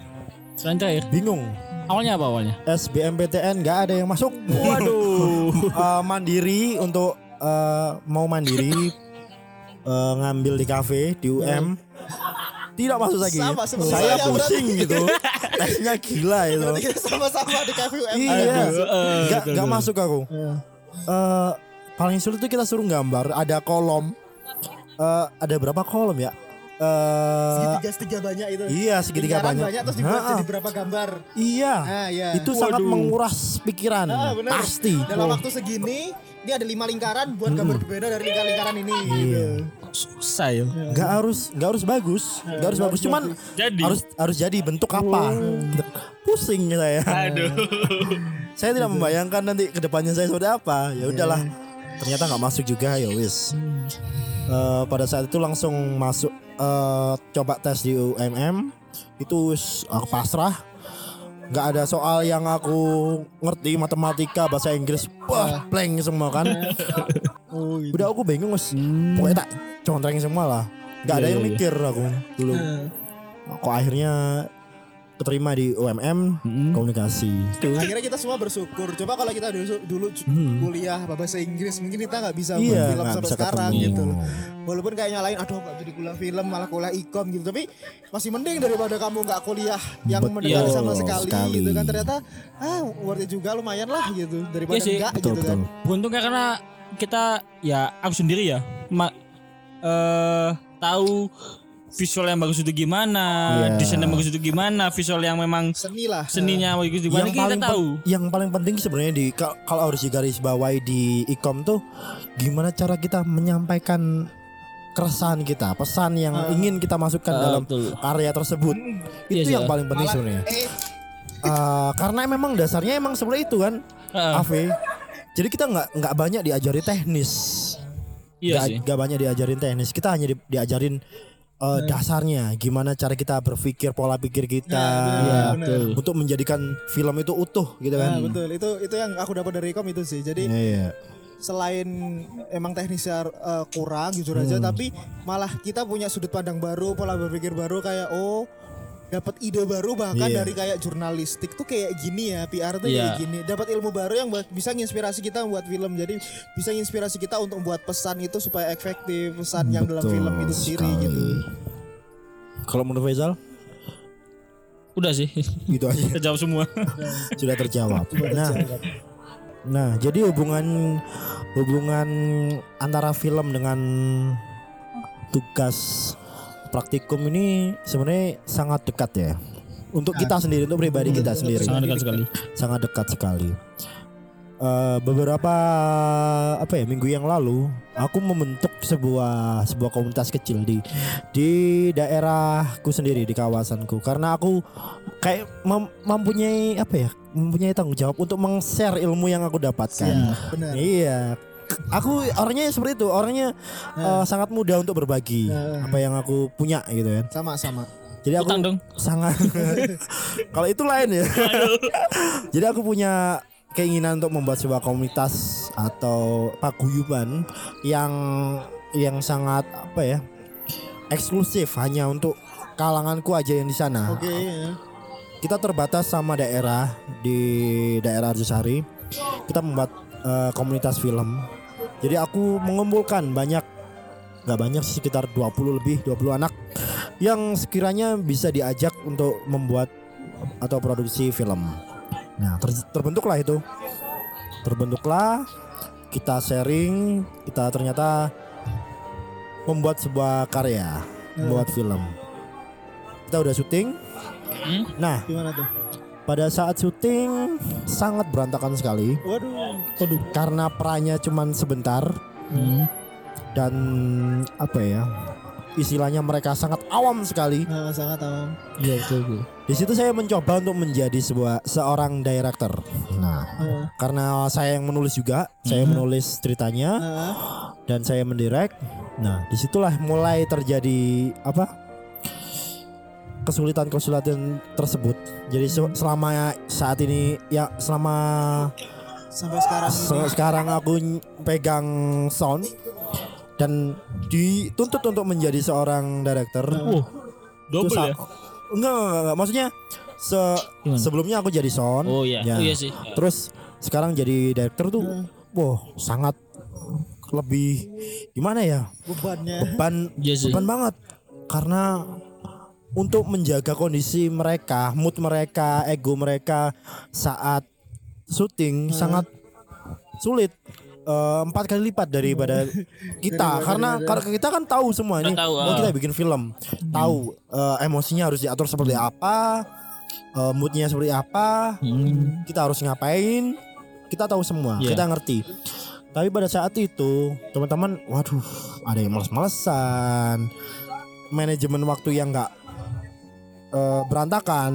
Selain terakhir bingung awalnya apa awalnya SBMPTN nggak ada yang masuk. waduh <laughs> Eh, mandiri untuk eh, mau mandiri <laughs> eh, ngambil di kafe di UM tidak masuk lagi. Sama, saya pusing gitu. Tesnya gila itu. Berarti kita sama-sama di KVUM. Iya, eh, nggak betul. masuk aku. Eh, paling sulit itu kita suruh gambar ada kolom. Eh, ada berapa kolom ya? Eh, Segitiga segitiga banyak itu. iya segitiga Lingkaran banyak. banyak terus dibuat Ha-ha. jadi berapa gambar. Iya. Ah, iya. Itu sangat Waduh. menguras pikiran. Ah, benar. Pasti. Dalam waktu segini ini ada lima lingkaran buat gambar berbeda dari lingkaran-lingkaran ini. Gitu. Susah ya Nggak harus nggak harus bagus, nggak harus bagus. Cuman Jadi. harus harus jadi bentuk apa? Pusing saya. aduh saya tidak membayangkan nanti ke depannya saya seperti apa. Ya udahlah. Ternyata nggak masuk juga ya wis. Eh, pada saat itu langsung masuk eh, coba tes di UMM itu wis aku pasrah nggak ada soal yang aku ngerti matematika bahasa Inggris wah blank semua kan Oh, gitu. udah aku bingung wis pokoknya tak contreng semua lah nggak ada Iya, yang iya, mikir aku dulu kok akhirnya keterima di UMM komunikasi Akhirnya kita semua bersyukur. Coba kalau kita dulu, dulu kuliah bahasa Inggris mungkin kita nggak bisa buat Hmm. Iya, film sampai bisa sekarang ketemu. gitu. Walaupun kayak nyalain, aduh nggak jadi kuliah film malah kuliah ikom gitu. Tapi masih mending daripada kamu nggak kuliah yang Betul mendekati sama sekali, sekali. gitu kan. Ternyata ah worth it juga lumayan lah gitu daripada Iya enggak betul gitu betul kan. beruntung karena kita ya aku sendiri ya ma- eh tahu visual yang bagus itu gimana Iya. desain yang bagus itu gimana visual yang memang Seni lah. seninya bagus itu gimana yang kita paling tahu yang paling penting sebenarnya di kal- kalau harus digaris bawahi di ikom tuh gimana cara kita menyampaikan keresahan kita pesan yang ingin kita masukkan Ah, dalam betul. karya tersebut Iya itu sih, yang ya. paling penting sebenarnya Eh, Eh, karena memang dasarnya emang seperti itu kan Heeh. AV jadi kita nggak nggak banyak diajari teknis. Iya nggak sih. nggak banyak diajarin teknis. Kita hanya di- diajarin eh, dasarnya. Gimana cara kita berpikir pola pikir kita. Iya, betul. untuk menjadikan film itu utuh gitu Nah, kan. betul. Itu itu yang aku dapat dari ikom itu sih. Jadi Iya. selain emang teknisnya uh, kurang jujur aja tapi malah kita punya sudut pandang baru pola berpikir baru kayak oh dapat ide baru bahkan Iya. dari kayak jurnalistik tuh kayak gini ya PR tuh Iya. kayak gini. Dapat ilmu baru yang buat- bisa menginspirasi kita membuat film. Jadi bisa menginspirasi kita untuk membuat pesan itu supaya efektif pesan yang dalam Betul film itu sendiri sekali. gitu. Kalau menurut Faisal? Udah sih. Gitu aja. <laughs> Terjawab semua. Sudah terjawab. Nah, nah jadi hubungan hubungan antara film dengan tugas praktikum ini sebenarnya sangat dekat ya. Untuk kita sendiri, untuk pribadi kita sendiri, sangat dekat sekali sangat dekat sekali. eh, beberapa apa ya minggu yang lalu aku membentuk sebuah sebuah komunitas kecil di di daerahku sendiri di kawasanku karena aku kayak mem- mempunyai apa ya mempunyai tanggung jawab untuk meng-share ilmu yang aku dapatkan. Siap, benar. Iya. Aku orangnya seperti itu, orangnya eh, sangat mudah untuk berbagi Eh. apa yang aku punya gitu kan. Sama-sama. Jadi aku Utang dong. sangat <laughs> kalau itu lain ya. <laughs> Jadi aku punya keinginan untuk membuat sebuah komunitas atau paguyuban yang yang sangat apa ya eksklusif hanya untuk kalanganku aja yang di sana. Oke. ya. Kita terbatas sama daerah di daerah Arjosari. Kita membuat eh, komunitas film. Jadi aku mengumpulkan banyak nggak banyak sih, sekitar 20 lebih 20 anak yang sekiranya bisa diajak untuk membuat atau produksi film. Nah, ter- terbentuklah itu. Terbentuklah kita sharing, kita ternyata membuat sebuah karya, membuat film. Kita udah syuting. Hmm? Nah, Gimana tuh? Pada saat syuting sangat berantakan sekali Waduh. Waduh, karena perannya cuman sebentar Hmm. dan apa ya? Istilahnya mereka sangat awam sekali. Nah, sangat awam. Iya betul. betul. Di situ saya mencoba untuk menjadi sebuah seorang director. Nah, Heeh. karena saya yang menulis juga, saya menulis ceritanya Heeh. dan saya mendirect. Nah, di situlah mulai terjadi apa? Kesulitan-kesulitan tersebut. Jadi se- selama saat ini ya selama Sampai sekarang ini. Se- sekarang aku pegang sound dan dituntut untuk menjadi seorang director. Wow. Double ya. enggak, enggak, enggak, enggak. maksudnya se- Gimana? sebelumnya aku jadi sound. Oh iya. Ya. Oh iya sih. Terus sekarang jadi director tuh, wah sangat lebih gimana ya Bebannya. beban Iya sih. beban banget karena untuk menjaga kondisi mereka, mood mereka, ego mereka saat syuting sangat sulit Eh, empat kali lipat daripada <laughs> kita. Karena karena kita kan tahu semua ini. Kita tahu, mau ah. kita bikin film tahu eh, emosinya harus diatur seperti apa eh, moodnya seperti apa Hmm. kita harus ngapain kita tahu semua Iya. kita ngerti. Tapi pada saat itu teman-teman waduh ada yang males-malesan. Manajemen waktu yang nggak eh, berantakan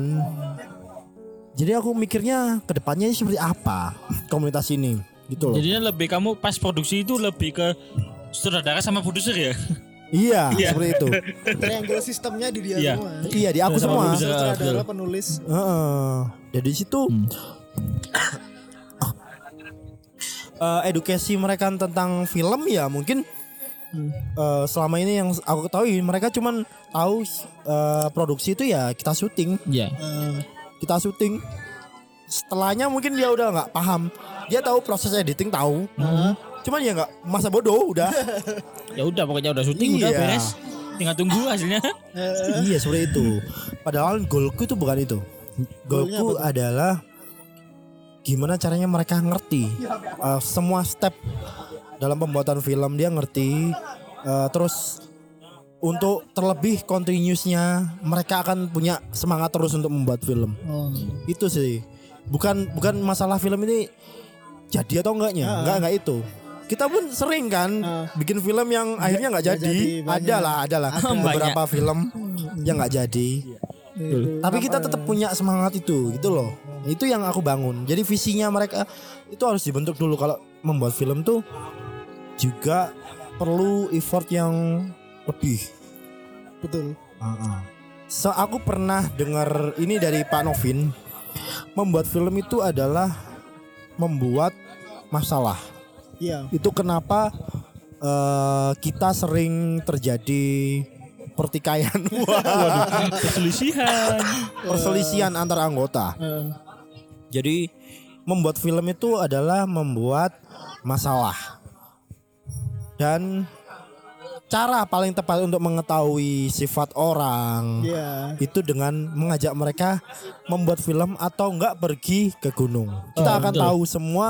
jadi aku mikirnya ke depannya ini seperti apa <laughs> komunitas ini gitu loh Jadinya lebih kamu pas produksi itu lebih ke sutradara sama produser ya. <laughs> iya Iya. seperti itu <laughs> Triangle sistemnya di dia Iya. semua. iya di aku Sama semua. Sutradara, betul. penulis. Heeh. Jadi situ Hmm. <coughs> eh, edukasi mereka tentang film ya mungkin eh, selama ini yang aku ketahui mereka cuman tahu eh, produksi itu ya kita syuting, Iya. Eh, kita syuting. Setelahnya mungkin dia udah nggak paham. Dia tahu proses editing tahu. Cuman ya nggak masa bodoh udah. <laughs> Ya udah pokoknya udah syuting udah Iya. beres. Tinggal tunggu hasilnya. <laughs> iya seperti itu. Padahal goalku itu bukan itu. Goalku adalah gimana caranya mereka ngerti Uh, semua step dalam pembuatan film dia ngerti. Uh, terus untuk terlebih continuousnya mereka akan punya semangat terus untuk membuat film. oh. Itu sih. Bukan bukan masalah film ini jadi atau enggaknya. Ah. Enggak enggak itu. Kita pun sering kan Ah. bikin film yang akhirnya nggak jadi. jadi, banyak. Ada lah, ada lah. Banyak. Beberapa film yang nggak jadi. Itu. Tapi kita tetap punya semangat itu, gitu loh. Itu yang aku bangun. Jadi visinya mereka itu harus dibentuk dulu kalau membuat film tuh juga perlu effort yang lebih. Betul. So aku pernah dengar ini dari Pak Novin. Membuat film itu adalah membuat masalah. Iya. Itu kenapa eh, kita sering terjadi pertikaian, <laughs> Perselisihan. perselisihan antar anggota. Eh, Jadi membuat film itu adalah membuat masalah. Dan cara paling tepat untuk mengetahui sifat orang Iya. itu dengan mengajak mereka membuat film atau enggak pergi ke gunung. Kita Oh, akan betul. tahu semua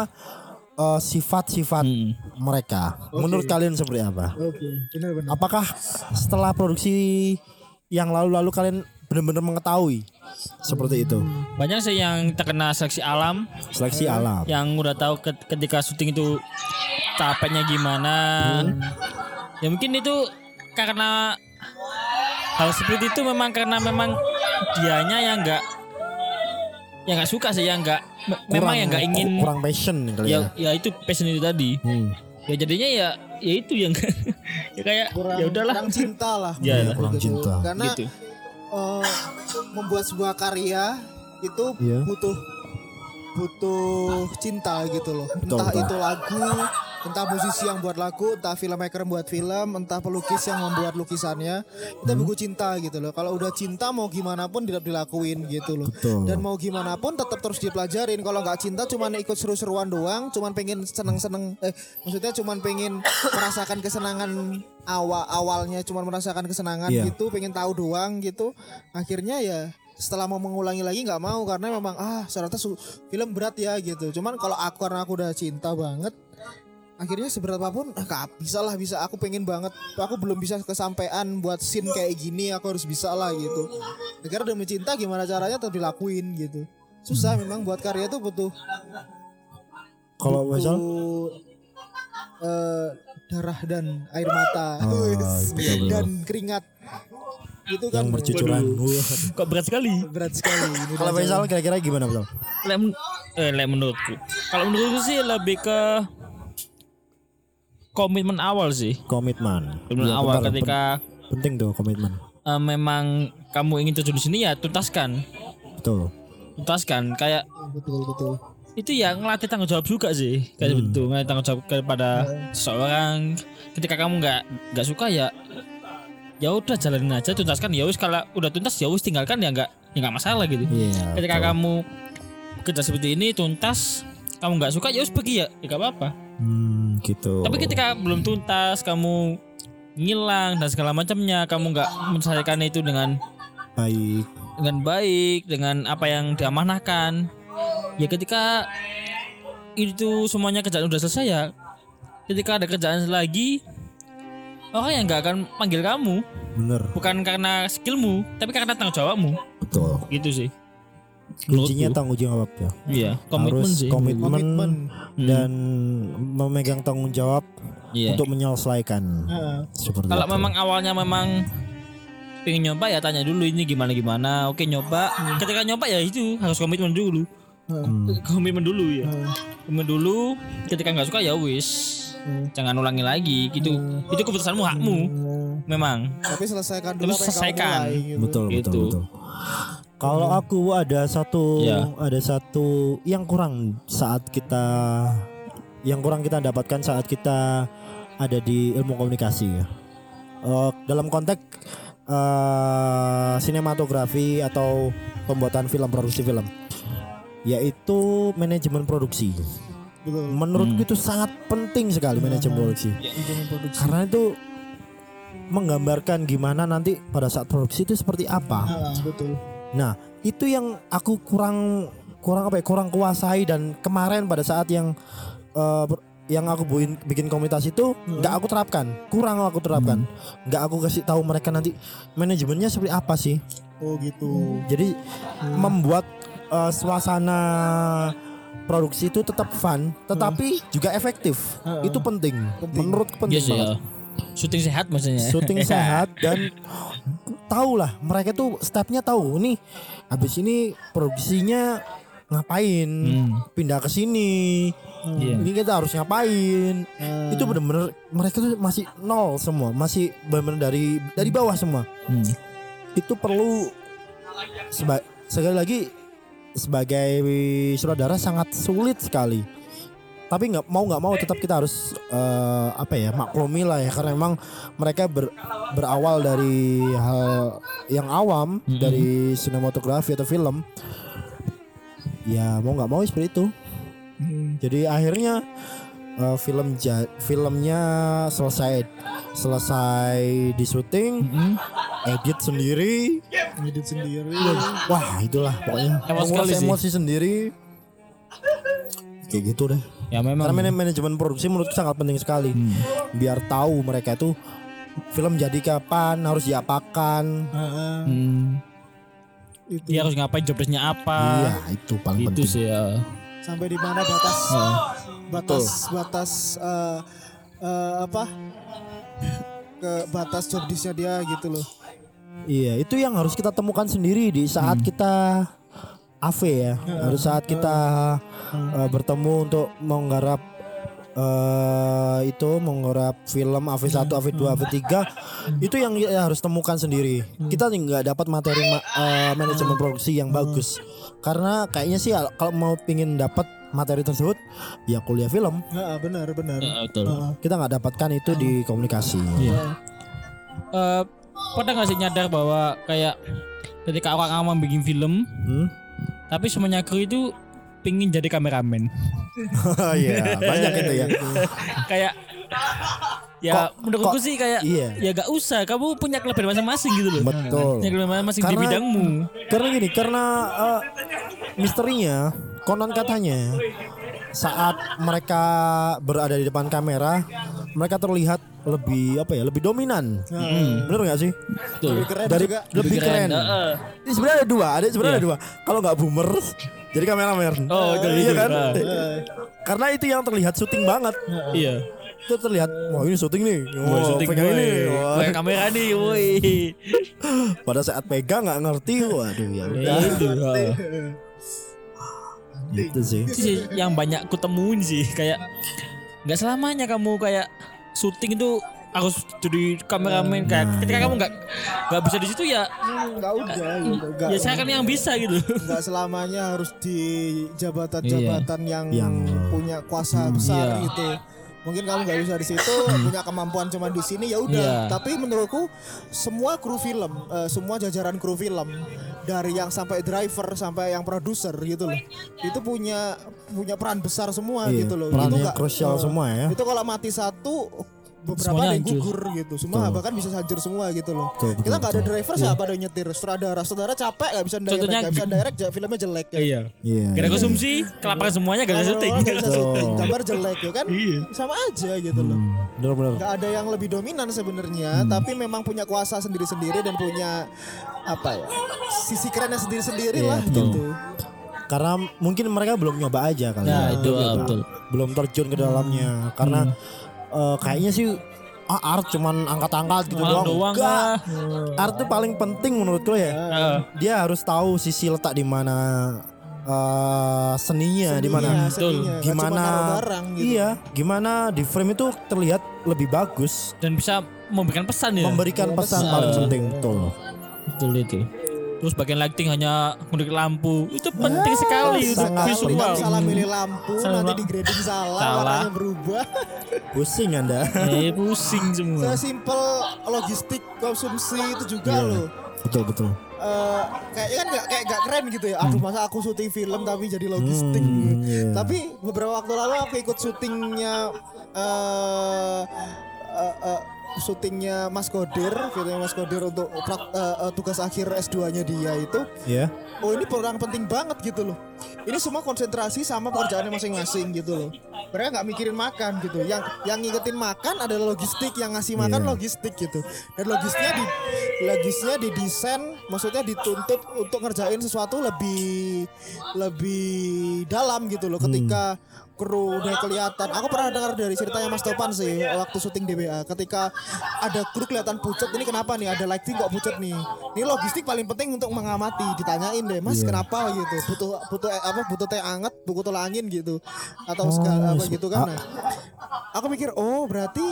eh, sifat-sifat Hmm. mereka. Menurut kalian seperti apa? Oke. Benar-benar. Apakah setelah produksi yang lalu-lalu kalian benar-benar mengetahui. Seperti itu. Banyak sih yang terkena seleksi alam. Seleksi alam. Yang udah tahu ket- ketika syuting itu capeknya gimana. Ya mungkin itu karena hal seperti itu memang karena memang dianya yang nggak yang nggak suka sih yang nggak me- memang yang nggak ingin kurang passion kali ya, ya. ya itu passion itu tadi. Hmm. ya jadinya ya ya itu yang <laughs> ya kayak kurang, ya udahlah. kurang cinta lah Ya, menurutku kurang gitu. cinta. karena gitu eh, membuat sebuah karya itu Iya. butuh butuh cinta gitu loh Betul, entah betul. itu lagu entah musisi yang buat lagu entah filmmaker yang buat film entah pelukis yang membuat lukisannya itu Hmm. buku cinta gitu loh kalau udah cinta mau gimana pun tidak dilakuin gitu loh Betul. dan mau gimana pun tetap terus dipelajarin kalau nggak cinta cuman ikut seru-seruan doang cuman pengen seneng-seneng eh maksudnya cuman pengen merasakan kesenangan awal awalnya cuman merasakan kesenangan Iya. gitu pengen tahu doang gitu akhirnya ya setelah mau mengulangi lagi nggak mau karena memang ah ternyata su- film berat ya gitu. Cuman kalau aku karena aku udah cinta banget akhirnya seberat apa pun ah, bisa lah bisa. Aku pengen banget. Aku belum bisa kesampaian buat scene kayak gini. Aku harus bisa lah gitu. Negara udah mencinta gimana caranya tetap dilakuin gitu. Susah memang buat karya tuh butuh kalau misal eh, darah dan air mata. <laughs> Betul, betul. dan keringat itu kan yang bercucuran Wah. kok berat sekali? Berat sekali <laughs> kalau misal kira-kira gimana betul lek men- eh lek menurutku. Kalau menurutku sih lebih ke komitmen awal sih. Komitmen. Komitmen Iya, awal bentar, ketika pen- penting tuh komitmen. Eh, memang kamu ingin terjun di sini ya tuntaskan. Betul. Tuntaskan. Kayak betul betul itu ya ngelatih tanggung jawab juga sih. Kayak begitu ngelatih tanggung jawab kepada seseorang. Ketika kamu nggak nggak suka ya ya udah jalanin aja tuntaskan. Ya wis kalau udah tuntas ya wis tinggalkan ya nggak ya nggak masalah gitu. Iya ketika betul. kamu kerja seperti ini tuntas kamu nggak suka ya wis pergi ya. Ya nggak apa-apa. Hmm, gitu. Tapi ketika belum tuntas kamu ngilang dan segala macamnya kamu nggak menyelesaikan itu dengan baik. dengan baik dengan apa yang diamanahkan ya ketika itu semuanya kerjaan udah selesai ya ketika ada kerjaan lagi orang yang nggak akan panggil kamu. Bener. Bukan karena skillmu tapi karena tanggung jawabmu. Betul. Gitu sih. Kuncinya tanggung jawab ya. Iya komitmen harus sih komitmen, komitmen. Dan memegang tanggung jawab Iya. untuk menyelesaikan. Heeh. seperti kalau itu. memang awalnya memang pengen nyoba ya tanya dulu ini gimana gimana oke nyoba. Ketika nyoba ya itu harus komitmen dulu. Hmm. komitmen dulu ya. Komitmen dulu. Ketika nggak suka ya wis jangan ulangi lagi gitu. Itu keputusanmu hakmu. Memang. Tapi selesaikan dulu Terus selesaikan. mulai, gitu. betul betul Gitu. betul. Kalau aku ada satu Ya. ada satu yang kurang saat kita yang kurang kita dapatkan saat kita ada di ilmu komunikasi. Ya Eh, dalam konteks eh, sinematografi atau pembuatan film produksi film yaitu manajemen produksi betul menurutku itu sangat penting sekali manajemen produksi. Manajemen produksi. Karena itu menggambarkan gimana nanti pada saat produksi itu seperti apa. Ah, betul. Nah, itu yang aku kurang kurang apa ya? Kurang kuasai dan kemarin pada saat yang ber- yang aku buin, bikin komunitas itu nggak aku terapkan, kurang aku terapkan, nggak aku kasih tahu mereka nanti manajemennya seperti apa sih. oh gitu. Jadi membuat eh, suasana produksi itu tetap fun, tetapi juga efektif. Heeh. Itu penting. Penting Yes, banget. ya. syuting sehat maksudnya syuting <laughs> sehat dan tahu lah mereka tuh stepnya tahu nih habis ini produksinya ngapain Hmm. pindah ke sini Iya. ini kita harus ngapain itu bener-bener mereka tuh masih nol semua masih bener-bener dari dari bawah semua Hmm. itu perlu seba- sekali lagi sebagai saudara sangat sulit sekali. Tapi nggak mau nggak mau tetap kita harus eh, apa ya maklumi lah ya. Karena memang mereka ber- berawal dari hal yang awam dari sinematografi atau film. Ya mau nggak mau seperti itu. Jadi akhirnya eh, film ja- filmnya selesai selesai di syuting Hmm. edit sendiri. Ngedit sendiri. Wah itulah pokoknya. Emosi sih. emosi sendiri. Kayak gitu deh. Ya memang. Karena man- manajemen produksi menurutku sangat penting sekali. Biar tahu mereka itu film jadi kapan harus diapakan. Heeh. Hmm. itu. Dia harus ngapain jobdesknya apa. Iya, itu paling itu penting. sih ya. Sampai di mana batas? Ya. Batas batas eh, eh, apa? Ke batas job desk-nya dia gitu loh. Iya, itu yang harus kita temukan sendiri di saat Hmm. kita AV ya. Harus saat kita uh, bertemu untuk menggarap eh itu menggarap film AV1, AV2, AV3 itu yang kita harus temukan sendiri. Kita nggak dapat materi ma- eh, manajemen produksi yang bagus. Karena kayaknya sih kalau mau pingin dapat materi tersebut ya kuliah film. Nah, benar benar Ya, betul Kita nggak dapatkan itu di komunikasi. Iya. Eh, pernah nggak sih nyadar bahwa kayak ketika orang awam bikin film Hmm? tapi semuanya kru itu pingin jadi kameramen <laughs> Iya, banyak itu ya. kayak ya Kok- menurutku kok- sih kayak iya. ya gak usah kamu punya kelebihan masing-masing gitu loh Betul. punya kelebihan masing-masing di Karena- bidangmu Karena gini, karena eh, misterinya konon katanya saat mereka berada di depan kamera, mereka terlihat lebih apa ya, lebih dominan. Bener nggak sih? Betul. lebih keren Dari juga lebih keren. Heeh. Ini sebenarnya ada dua, ada sebenarnya ada dua. Kalau nggak boomer, jadi kameramen. Oh, itu, iya itu. kan? Ah. Karena itu yang terlihat syuting banget. iya Itu terlihat, wah ini syuting nih. Wah, Oh, syuting pegang gue. ini. Wah. Kamera nih woi <laughs> Pada saat pegang nggak ngerti, waduh ya udah. Ya, itu heeh. Gitu sih. itu sih yang banyak kutemuin sih kayak nggak selamanya kamu kayak syuting itu harus jadi kameramen kayak ketika kamu nggak nggak bisa di situ ya nggak udah gitu nggak ya saya kan yang bisa gitu nggak selamanya harus di jabatan-jabatan yang, Yang- punya kuasa besar iya. gitu mungkin kamu nggak bisa di situ <laughs> punya kemampuan cuma di sini ya udah Iya. tapi menurutku semua kru film eh, semua jajaran kru film dari yang sampai driver sampai yang produser gitu loh itu punya punya peran besar semua Iya, gitu loh perannya itu nggak- krusial eh, semua ya. itu kalau mati satu beberapa Semuanya ada yang hancur. gugur gitu semua bahkan bisa hancur semua gitu loh betul, kita nggak ada driver siapa ada yang nyetir sutradara sutradara capek nggak bisa direct nggak bisa direct filmnya jelek ya. iya Iya. Gara konsumsi kelaparan semuanya syuting nggak bisa syuting, gambar jelek ya kan Iya. sama aja gitu loh Bener-bener. nggak ada yang lebih dominan sebenarnya tapi memang punya kuasa sendiri-sendiri dan punya apa ya sisi kerennya sendiri-sendiri Iya, lah betul. gitu Karena mungkin mereka belum nyoba aja kali Nah, ya. itu, Belum- ah, betul. Belum terjun ke dalamnya. Karena eh, kayaknya sih ah, art cuman angkat-angkat gitu Doang, doang. doang Enggak. Art itu paling penting menurutku ya. Heeh. Dia harus tahu sisi letak di mana eh, seninya, di mana. Gimana barang gitu. iya gimana di frame itu terlihat lebih bagus. Dan bisa memberikan pesan ya. Memberikan pesan. paling penting. Betul. Betul itu terus bagian lighting hanya ngulik lampu itu penting sekali untuk sangat visual salah milih lampu Salah nanti di grading salah, Salah. warnanya berubah pusing anda eh pusing semua sesimpel logistik konsumsi itu juga Iya. loh betul betul Eh, kayaknya kan nggak kayak nggak keren gitu ya. Aduh masa aku syuting film tapi jadi logistik. Hmm, iya. Tapi beberapa waktu lalu aku ikut syutingnya eh eh, eh, syutingnya Mas Kodir, filmnya Mas Kodir untuk prak- eh, eh, tugas akhir S2-nya dia itu. ya Oh ini peran penting banget gitu loh. Ini semua konsentrasi sama pekerjaannya masing-masing gitu loh. Mereka nggak mikirin makan gitu. Yang yang ngingetin makan adalah logistik, yang ngasih makan Iya. logistik gitu. Dan logisnya di logisnya didesain, maksudnya dituntut untuk ngerjain sesuatu lebih lebih dalam gitu loh. Ketika kru udah kelihatan. Aku pernah dengar dari ceritanya Mas Topan sih waktu syuting DBA. Ketika ada kru kelihatan pucat, ini kenapa nih? Ada lighting kok pucat nih? Ini logistik paling penting untuk mengamati. Ditanyain deh, Mas kenapa gitu? Butuh butuh eh, apa? Butuh teh anget, butuh angin gitu, atau segala apa gitu kan? Nah, aku mikir, oh berarti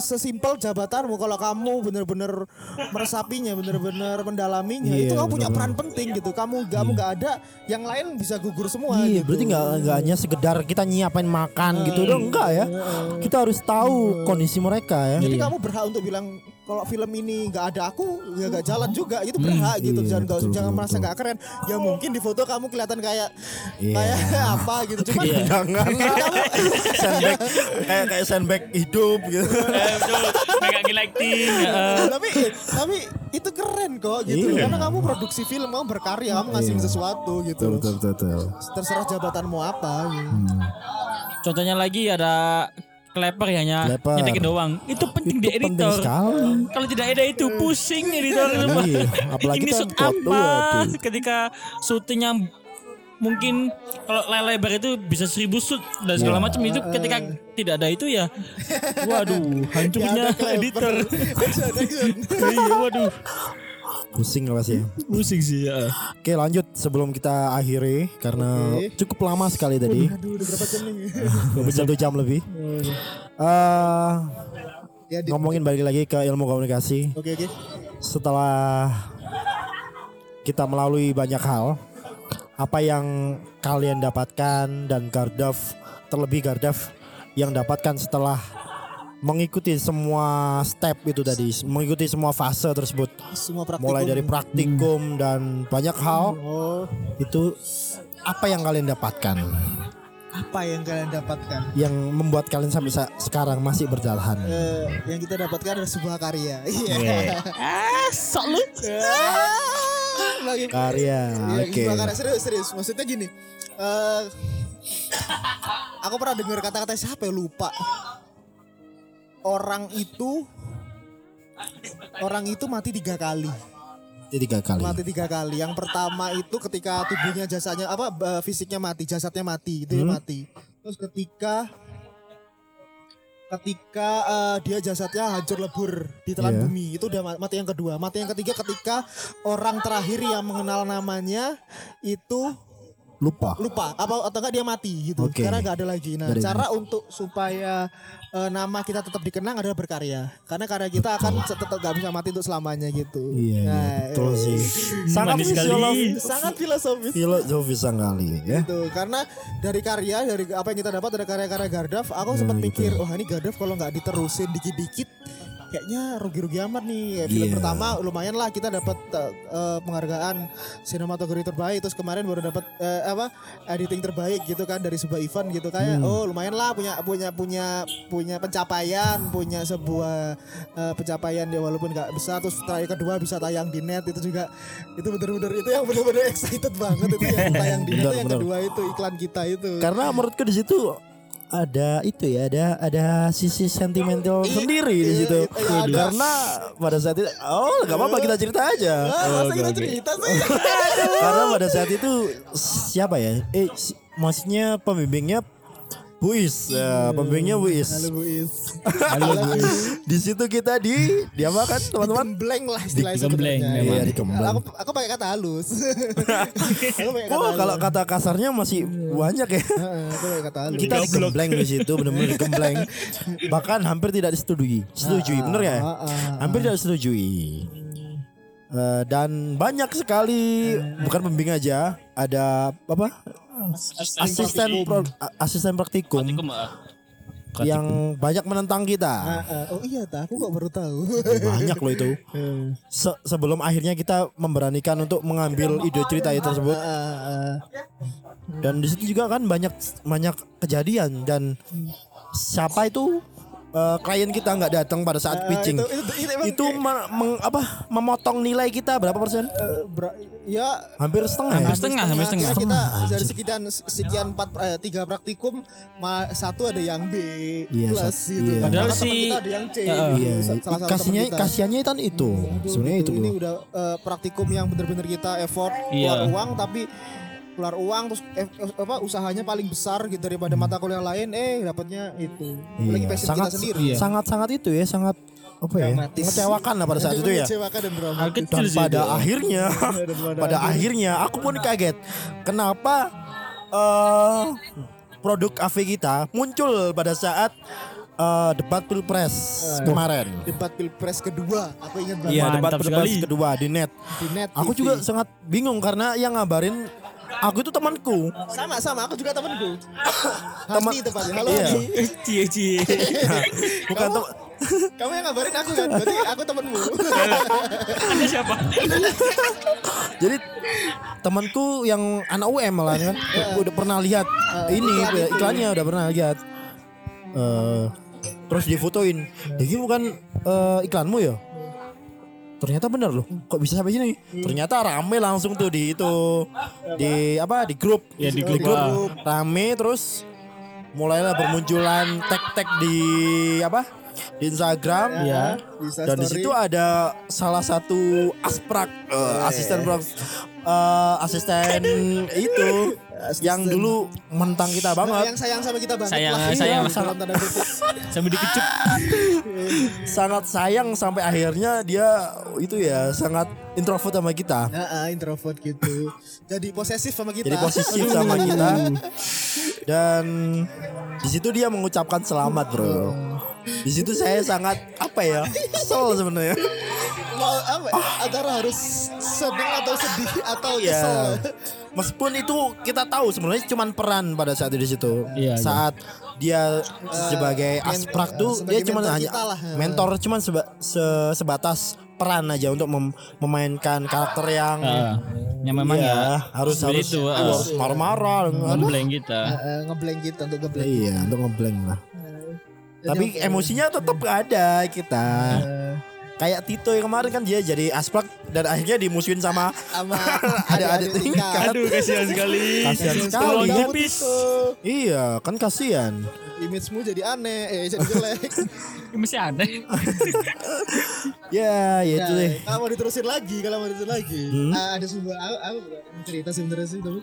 sesimpel jabatanmu kalau kamu bener-bener meresapinya, bener-bener mendalaminya, Iya, itu kamu punya peran penting gitu. Kamu kamu nggak ada, yang lain bisa gugur semua. Iya, gitu. berarti nggak nggak hanya sekedar kita nyiapin makan gitu dong, enggak ya. Kita harus tahu kondisi mereka ya. Jadi kamu berhak untuk bilang kalau film ini nggak ada aku ya nggak jalan juga itu berhak gitu iya, jangan nggak- betul, jangan betul, merasa betul. nggak keren ya mungkin di foto kamu kelihatan kayak Iya. kayak <laughs> apa gitu cuman Jangan <laughs> sandbag kayak kayak sandbag hidup gitu. <laughs> eh, betul megangin lighting heeh. tapi tapi itu keren kok gitu. Iya. karena kamu produksi film kamu berkarya kamu ngasih sesuatu gitu loh. betul betul. terserah jabatanmu apa gitu. Hmm. contohnya lagi ada Kleper ya hanya nyetekin doang. Itu penting di Itu penting editor. Kalau tidak ada itu pusing editor. Iya, apalagi Ini kan shoot apa? waduh. Ketika syutingnya mungkin kalau lebar itu bisa seribu shoot dan segala Iya. macam itu ketika tidak ada itu ya waduh <laughs> hancurnya editor <laughs> iya waduh Pusing lah pasti ya. pusing sih ya Oke lanjut sebelum kita akhiri karena Oke. cukup lama sekali tadi Aduh, udah berapa jam nih? <laughs> satu jam lebih. Ya, di- ngomongin balik lagi ke ilmu komunikasi Oke, oke. setelah kita melalui banyak hal apa yang kalian dapatkan dan Gardaf terlebih Gardaf yang dapatkan setelah mengikuti semua step itu tadi mengikuti semua fase tersebut Semua praktikum. mulai dari praktikum dan banyak hal Oh, itu apa yang kalian dapatkan apa yang kalian dapatkan? yang membuat kalian sampai sa- sekarang masih berjalan Eh, yang kita dapatkan adalah sebuah karya. <laughs> Iya. ah sok lu <laughs> Bagi karya Iya, oke sebuah karya serius serius. Maksudnya gini. eh aku pernah dengar kata-kata siapa ya lupa. Orang itu orang itu mati tiga kali. Itu tiga kali Mati tiga kali. Yang pertama itu ketika tubuhnya jasanya apa fisiknya mati, jasadnya mati, itu Hmm. mati. Terus ketika ketika eh, dia jasadnya hancur lebur di telan Iya. bumi itu udah ma- mati yang kedua mati yang ketiga ketika orang terakhir yang mengenal namanya itu lupa. Lupa. Apa atau enggak dia mati gitu? Oke. karena nggak ada lagi. Nah ada cara untuk supaya eh, nama kita tetap dikenang adalah berkarya. Karena karya kita akan tetap nggak bisa mati untuk selamanya gitu. Iya, Nah, iya, betul eh, sih. <laughs> Sangat filosofis, sangat filosofis filosofis sekali ya. gitu. Karena dari karya dari apa yang kita dapat dari karya-karya Gardaf aku sempat Nah, gitu. mikir wah ini Gardaf kalau nggak diterusin dikit-dikit kayaknya rugi-rugi amat nih. Ya, film Iya. pertama lumayan lah kita dapat eh, penghargaan sinematografi terbaik. Terus kemarin baru dapat eh, apa editing terbaik gitu kan dari sebuah event gitu kayak Hmm. oh lumayan lah punya punya punya punya pencapaian punya sebuah eh, pencapaian ya walaupun nggak besar. Terus terakhir kedua bisa tayang di net itu juga. Itu bener-bener itu yang bener-bener <laughs> excited banget itu yang tayang di net Bener, yang kedua itu iklan kita itu. Karena menurutku di situ ada itu ya, ada ada sisi sentimental sendiri di situ. iya, ada. Karena pada saat itu, oh nggak apa-apa kita cerita aja. Ah, masa Oke, kita cerita sih? <laughs> Karena pada saat itu siapa ya? Eh, si- maksudnya pembimbingnya Buis, ya, pembimbingnya Buis. Halo Bu Is. Halo Buis. Di situ kita di dia makan teman-teman. Gembleng lah istilahnya memang. Iya, digembleng. Aku aku pakai kata halus. <laughs> aku pakai kata Oh, kalau kata kasarnya masih banyak ya. Heeh, aku pakai kata halus. Kita digembleng di situ benar-benar digembleng. Bahkan hampir tidak disetujui. Setujui, bener ya? ah, ah. Hampir tidak disetujui. Eh, dan banyak sekali bukan pembimbing aja, ada apa? Asisten pro- asisten praktikum yang banyak menentang kita. Ah, ah. Oh iya, tak. aku kok baru tahu. Banyak loh itu. <laughs> Se- sebelum akhirnya kita memberanikan untuk mengambil ide cerita itu tersebut. Ah, ah, ah. Dan di situ juga kan banyak banyak kejadian dan siapa itu eh, klien kita nggak datang pada saat Ah, pitching. itu- itu- itu emang Itu me- meng- apa memotong nilai kita berapa persen? Eh, bra- ya Hampir setengah ya. Hampir setengah, hampir setengah. Kita, kita dari sekian sekian empat eh, tiga praktikum ma- satu ada yang B Iya, plus sat- gitu. iya. Padahal si- kita ada yang C. Iya, gitu. Iya, Sa- salah satu kan itu. Sebenarnya itu. ini udah eh, praktikum yang benar-benar kita effort Iya. keluar uang tapi keluar uang terus eh, eh, apa usahanya paling besar gitu daripada mata kuliah lain eh dapatnya itu. Apalagi Iya, passion sangat kita sendiri. Iya. sangat sangat itu ya, sangat apa ya? Dramatis. Mengecewakan lah pada saat itu ya. Mengecewakan dan Dan sih pada akhirnya, <laughs> pada akhirnya aku pun kaget. Kenapa eh produk AV kita muncul pada saat eh, debat pilpres kemarin? debat pilpres kedua aku ingat banget Iya, debat pilpres sekali. kedua di net. di net Aku TV. juga sangat bingung karena yang ngabarin aku itu temanku. sama sama aku juga temanku <coughs> Teman- tepatnya halo Iya. Cie cie Bukan tem- kamu yang ngabarin aku kan berarti aku temanmu <laughs> anda siapa <laughs> Jadi temanku yang anak UM malah kan udah pernah lihat ini iklan itu. iklannya udah pernah lihat. Eh terus difotoin. Jadi bukan eh, iklanmu ya? Ternyata bener loh. Kok bisa sampai sini? Ternyata rame langsung tuh di itu di apa di grup. Ya, di grup. grup. Rame terus mulailah bermunculan tag-tag di apa? Di Instagram. Iya. Bisa Dan di situ ada salah satu asprak eh, asisten prof eh, asisten <laughs> itu yang dulu mentang kita banget yang sayang sama kita banget Sayang- lah. sayang Iya, dalam tanda kutip. <laughs> Sambil dikecup. <laughs> sangat sayang sampai akhirnya dia itu ya sangat introvert sama kita Nah, introvert gitu. Jadi posesif sama kita. jadi posesif sama kita dan di situ dia mengucapkan selamat bro di situ saya sangat apa ya kesel sebenarnya Mau apa? Antara harus senang atau sedih atau ya kesel. meskipun itu kita tahu sebenarnya cuman peran pada saat itu di situ Iya, iya. saat dia sebagai men- asprak eh, tuh dia sebagai cuma mentor hanya kita lah. mentor cuman seba- se- sebatas peran aja untuk mem- memainkan karakter yang Ah, yang memang Iya, ya harus harus itu, ah. harus marah-marah ngeblank kita. Eh, ngeblank gitu untuk ngeblank. iya untuk ngeblank lah Jadi tapi emosinya tetap ada kita. Eh, kayak Tito yang kemarin kan dia jadi asprak dan akhirnya dimusuhin sama <laughs> sama <laughs> Adik-adik tingkat. Aduh kasihan sekali. Kasihan sekali ya. Tito. iya kan kasihan Image-mu jadi aneh, eh jadi jelek. <laughs> Masih aneh. ya ya itu Nah, deh kalau mau diterusin lagi, kalau mau diterusin lagi, Hmm? ah, ada sebuah aku, aku cerita sebenarnya sih tapi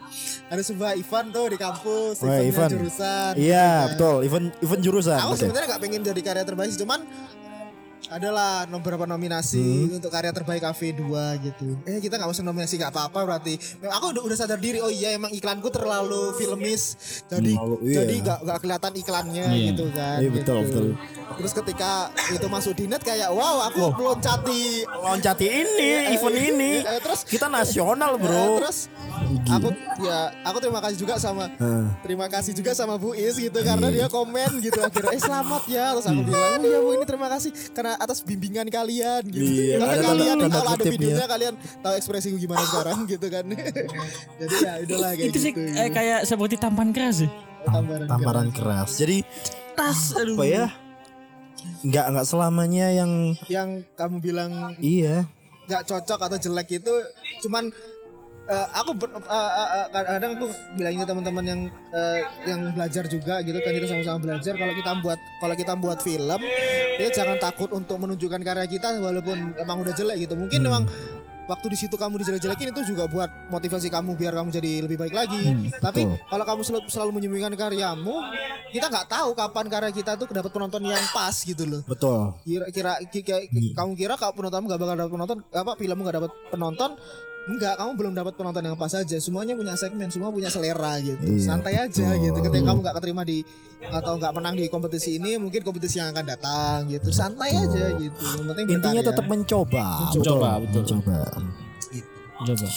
ada sebuah event tuh di kampus, event. jurusan. iya kan. betul event event jurusan Aku sebenarnya nggak pengen jadi karya terbaik cuman adalah beberapa nominasi Hmm. untuk karya terbaik KV 2 gitu. Eh kita nggak usah nominasi nggak apa-apa berarti. Memang Aku udah, udah sadar diri. Oh iya emang iklanku terlalu filmis. Jadi Terlalu, iya. jadi nggak nggak kelihatan iklannya Iya. gitu kan. Iya, betul, gitu. betul. Terus ketika itu masuk di net kayak wow aku meloncati loncati ini event ini Eh, terus kita nasional Eh, bro terus aku ya aku terima kasih juga sama Heeh. terima kasih juga sama Bu Is gitu karena dia komen gitu akhirnya eh selamat ya terus aku bilang oh iya Bu ini terima kasih karena atas bimbingan kalian gitu. Iya, Karena ada tanda- kalian tanda kalau ada videonya kalian tahu ekspresiku gimana sekarang <laughs> gitu kan. Jadi ya udahlah kayak Itu sih gitu. eh, kayak seperti tampan keras sih. Tamparan tamparan keras jadi Tas aduh. apa ya nggak nggak selamanya yang yang kamu bilang iya nggak cocok atau jelek itu cuman eh, aku ber- eh, eh, eh, kadang aku bilangin ke teman-teman yang eh, yang belajar juga gitu kan kita sama-sama belajar. Kalau kita buat kalau kita buat film ya jangan takut untuk menunjukkan karya kita walaupun emang udah jelek gitu. Mungkin memang waktu di situ kamu dijelek-jelekin itu juga buat motivasi kamu biar kamu jadi lebih baik lagi. Tapi betul. kalau kamu selalu, selalu menyembunyikan karyamu, kita nggak tahu kapan karya kita tuh dapat penonton yang pas gitu loh. Betul. Kira kira ki- ki- ki- kamu kira kalau penontonmu gak bakal dapat penonton apa filmmu gak dapat penonton enggak kamu belum dapat penonton yang pas aja. Semuanya punya segmen semua punya selera gitu. Iya, santai aja betul. gitu ketika kamu gak keterima di atau nggak menang di kompetisi ini mungkin kompetisi yang akan datang gitu. Santai aja gitu. Yang penting intinya tetap mencoba Mencoba, betul. mencoba. Coba.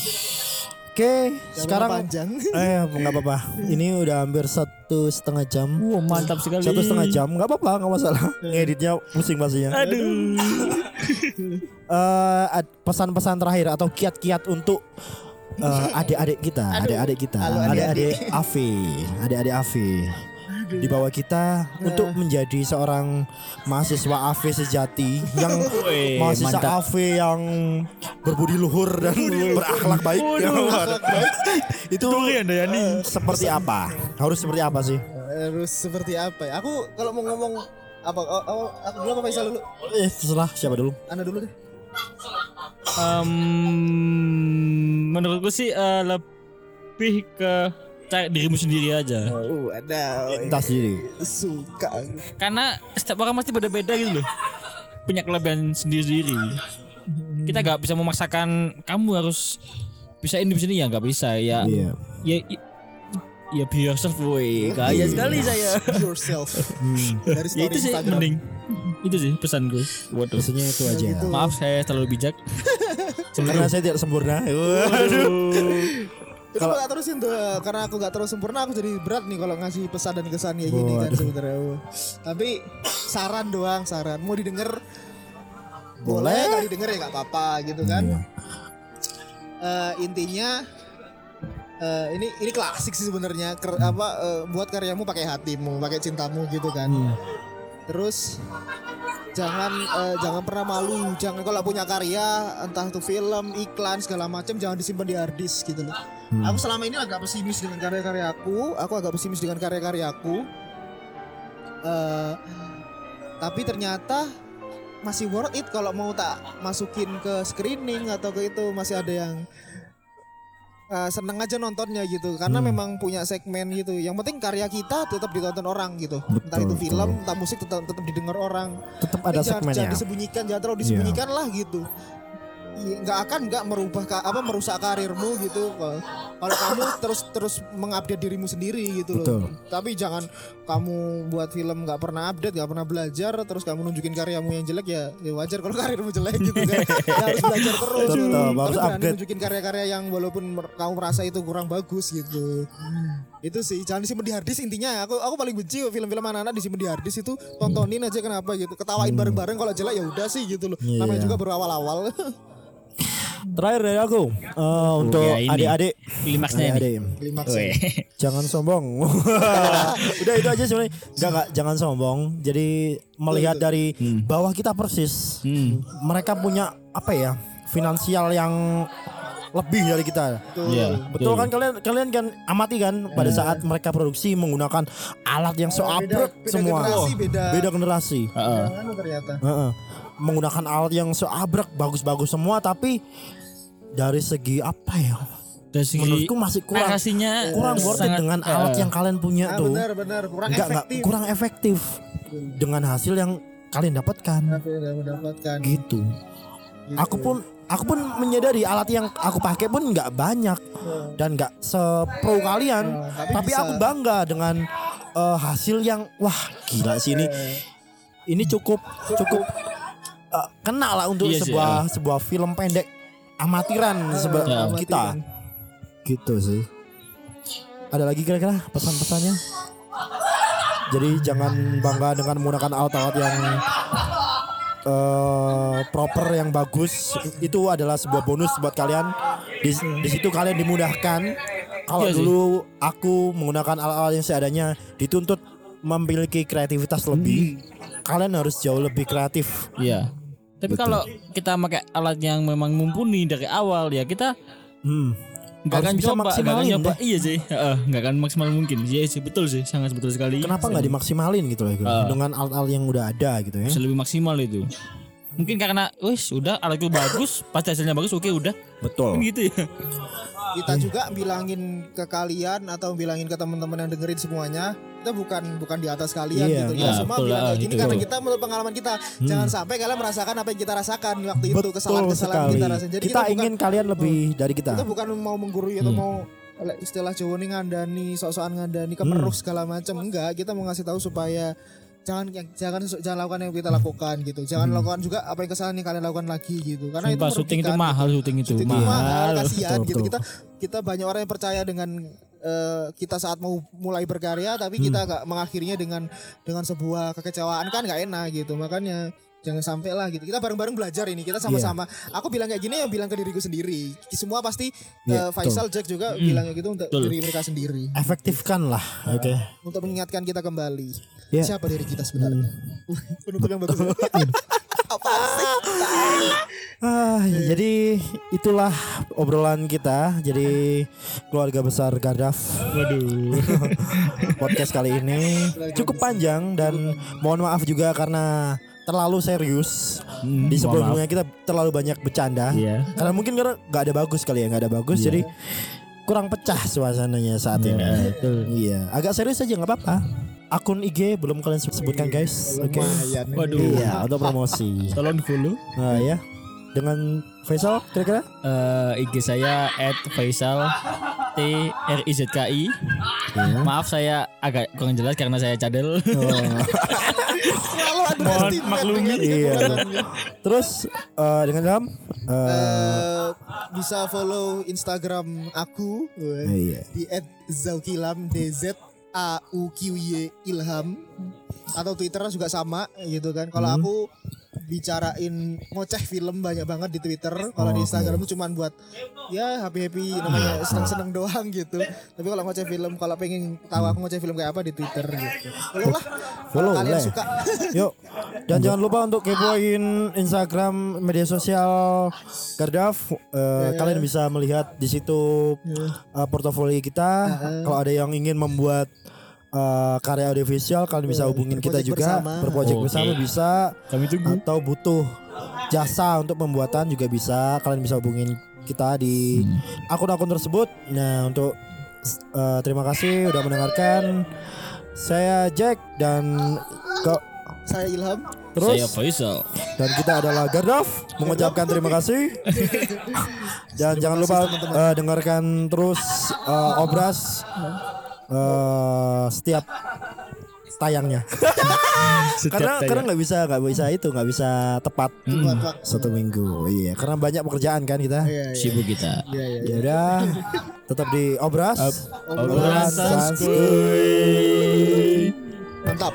Oke Jangan sekarang panjang. <laughs> Eh nggak apa-apa. Ini udah hampir satu setengah jam. Wow, mantap sekali. satu setengah jam nggak apa-apa nggak masalah. Ngeditnya pusing pastinya. Aduh. <laughs> Eh, ad- pesan-pesan terakhir atau kiat-kiat untuk eh, adik-adik kita, adik-adik kita, adik-adik AV, adik-adik AV di bawah kita untuk menjadi seorang mahasiswa AV sejati yang <laughs> Wih, mahasiswa mantap. AV yang berbudi luhur dan berakhlak baik. <laughs> Itu Durian Dayani. seperti apa? Harus seperti apa sih? harus seperti apa ya aku kalau mau ngomong apa oh, oh, aku dulu apa Faisal dulu Eh, terserah siapa dulu? Anda dulu deh Em, menurutku sih eh, lebih ke cari dirimu sendiri aja. oh ada Entah sendiri. suka Karena setiap orang pasti beda-beda gitu loh. Punya kelebihan sendiri-sendiri. Kita gak bisa memaksakan kamu harus bisa ini bisa ini ya nggak bisa ya. Iya. Ya i- ya be yourself boy. Kaya sekali saya. Be yourself dari story ya itu sih Instagram mending. Itu sih pesanku. Waduh. Biasanya itu aja. Gitu. Maaf saya terlalu bijak. Karena saya tidak sempurna. Waduh. Itu aku gak terusin tuh karena aku gak terus sempurna aku jadi berat nih kalau ngasih pesan dan kesan kayak gini kan sebenarnya. Tapi saran doang saran. Mau didengar? Boleh nggak didengar ya nggak apa-apa gitu kan. Iya. Eh, intinya eh, ini ini klasik sih sebenarnya. Ker- apa eh, buat karyamu pakai hatimu pakai cintamu gitu kan. Terus jangan eh, jangan pernah malu. Jangan kalau punya karya entah itu film iklan segala macam jangan disimpan di hard disk gitu loh aku selama ini agak pesimis dengan karya-karyaku aku. Agak pesimis dengan karya-karyaku Eh, tapi ternyata masih worth it kalau mau tak masukin ke screening atau ke itu. Masih ada yang eh, seneng aja nontonnya gitu. Karena Hmm. memang punya segmen gitu. Yang penting karya kita tetap ditonton orang gitu. Entah Betul, itu film betul. entah musik tetap tetap didengar orang. Tetap ada Eh, segmennya. jangan disembunyikan jangan terlalu disembunyikan lah gitu nggak akan nggak merubah apa merusak karirmu gitu. Kalau kamu terus terus mengupdate dirimu sendiri gitu Betul. loh tapi jangan kamu buat film nggak pernah update nggak pernah belajar terus kamu nunjukin karyamu yang jelek ya, ya wajar kalau <laughs> karirmu jelek gitu kan. Ya harus belajar terus. Tetap, gitu. harus tapi update. nunjukin karya-karya yang walaupun kamu merasa itu kurang bagus gitu. Itu sih jangan disimpan di harddisk intinya. Aku aku paling benci film-film anak-anak disimpan di harddisk itu. Tontonin aja kenapa gitu. Ketawain bareng-bareng kalau jelek ya udah sih gitu loh. Iya. namanya juga baru awal-awal <laughs> Terakhir dari aku eh, untuk ya ini. adik-adik. Klimaksnya. Klimaks Weh. Jangan sombong. <laughs> Udah itu aja sebenarnya. Enggak enggak jangan sombong. Jadi melihat dari bawah kita persis. Hmm. Mereka punya apa ya? Finansial yang lebih dari kita. Iya. Betul kan kalian kalian kan amati kan pada saat mereka produksi menggunakan alat yang so beda, abrek beda semua. generasi beda Beda generasi. Heeh. Anu ternyata Heeh. Menggunakan alat yang so abrek bagus-bagus semua tapi dari segi apa ya? Dari segi Menurutku masih kurang narasinya kurang worth it sangat- dengan eh, alat yang kalian punya ah, tuh. benar benar kurang enggak efektif kurang efektif dengan hasil yang kalian dapatkan gitu. Gitu. Aku pun aku pun menyadari alat yang aku pakai pun nggak banyak dan nggak sepro kalian, Oh, tapi tapi bisa. aku bangga dengan eh, hasil yang wah gila sih ini ini cukup cukup eh, kena lah untuk Iya sih, sebuah sebuah film pendek amatiran seba- Ya. kita gitu sih. Ada lagi kira-kira pesan-pesannya? Jadi jangan bangga dengan menggunakan alat-alat yang eh, proper yang bagus itu adalah sebuah bonus buat kalian. Di, di situ kalian dimudahkan. Kalau Iya sih. dulu aku menggunakan alat-alat yang seadanya dituntut memiliki kreativitas lebih. Kalian harus jauh lebih kreatif. Iya. Tapi kalau kita pakai alat yang memang mumpuni dari awal ya kita Hmm. nggak akan bisa coba, nggak akan maksimalin nyoba. deh. Iya sih, nggak akan maksimal mungkin. Iya sih, betul sih, sangat betul sekali. Kenapa nggak dimaksimalin gitu loh Ah. dengan alat-alat yang udah ada gitu ya? Bisa lebih maksimal itu. Mungkin karena, wis udah alatku bagus, pasti hasilnya bagus, oke udah. Betul. Kan gitu ya. kita juga bilangin ke kalian atau bilangin ke teman-teman yang dengerin semuanya kita bukan bukan di atas kalian Iya, gitu iya, kita semua betul bilang kayak gini itu. karena kita menurut pengalaman kita jangan sampai kalian merasakan apa yang kita rasakan waktu itu Betul kesalahan-kesalahan sekali. kita rasain jadi kita, kita, ingin bukan, kalian lebih dari kita. kita bukan mau menggurui atau mau oleh istilah Jawa nih ngandani sok-sokan ngandani kemeruh segala macam enggak kita mau ngasih tahu supaya jangan jangan jangan lakukan yang kita lakukan gitu. Jangan lakukan juga apa yang kesalahan yang kalian lakukan lagi gitu. Karena Sumpah itu syuting itu merugikan, mahal, syuting itu Syuting itu mahal, mahal. kasihan Betul, gitu. betul. kita kita banyak orang yang percaya dengan eh, kita saat mau mulai berkarya tapi kita Hmm. nggak mengakhirinya dengan dengan sebuah kekecewaan kan nggak enak gitu. Makanya jangan sampai lah gitu. Kita bareng-bareng belajar ini kita sama-sama. Aku bilang kayak gini ya bilang ke diriku sendiri. Semua pasti Iya, eh, Faisal Jack juga bilang kayak gitu untuk Betul. diri mereka sendiri. Efektifkan lah, oke. untuk mengingatkan kita kembali Iya. siapa diri kita sebenarnya <laughs> penutup yang bagus <laughs> apa sih Ah, jadi itulah obrolan kita. Jadi keluarga besar Gardaf. Waduh. <laughs> Podcast kali ini cukup panjang dan mohon maaf juga karena terlalu serius. Hmm, Di sebelumnya kita terlalu banyak bercanda. Iya. Karena mungkin karena nggak ada bagus kali ya, nggak ada bagus. Jadi kurang pecah suasananya saat ini. betul. Iya, agak serius aja nggak apa-apa. Akun IG belum kalian sebutkan guys. Oke. lumayan ini. Waduh. Iya, <laughs> untuk promosi. Tolong follow. Nah ya, dengan Faisal kira-kira? Eh, IG saya @faisal t r i z k i. Iya. Maaf saya agak kurang jelas karena saya cadel. <laughs> Selalu ada Mohon maklumi. Iya. Terus eh, dengan Ilham? Eh, Eh, bisa follow Instagram aku iya. di @zaukilam d z a u q y ilham atau Twitter juga sama gitu kan. Kalau Hmm. aku bicarain ngoceh film banyak banget di Twitter. Kalau di Oh, Instagram itu cuman buat ya happy happy namanya seneng-seneng doang gitu. Tapi kalau ngoceh film, kalau pengen tahu aku ngoceh film kayak apa di Twitter gitu. Follow lah. Kalau Follow kalian lah. suka. <laughs> Yuk. Dan jangan lupa untuk kepoin Instagram media sosial Gardaf. Eh, Kalian bisa melihat di situ eh, portofolio kita. Kalau ada yang ingin membuat eh, karya audiovisual kalian bisa hubungin kita juga bersama. berproject Oke. bersama bisa Kami tunggu. atau butuh jasa untuk pembuatan juga bisa kalian bisa hubungin kita di akun-akun tersebut nah untuk eh, terima kasih udah mendengarkan saya Jack dan kok Saya Ilham. terus Saya Faisal. dan kita adalah Gardov mengucapkan terima kasih <laughs> dan jangan lupa eh, dengarkan terus eh, obras eh, setiap tayangnya <laughs> karena karena nggak bisa nggak bisa itu nggak bisa tepat Tepat. satu minggu iya karena banyak pekerjaan kan kita Iya, iya. Sibuk kita. Iya, iya. ya udah tetap di obras Sans Sans Kuy. Mantap.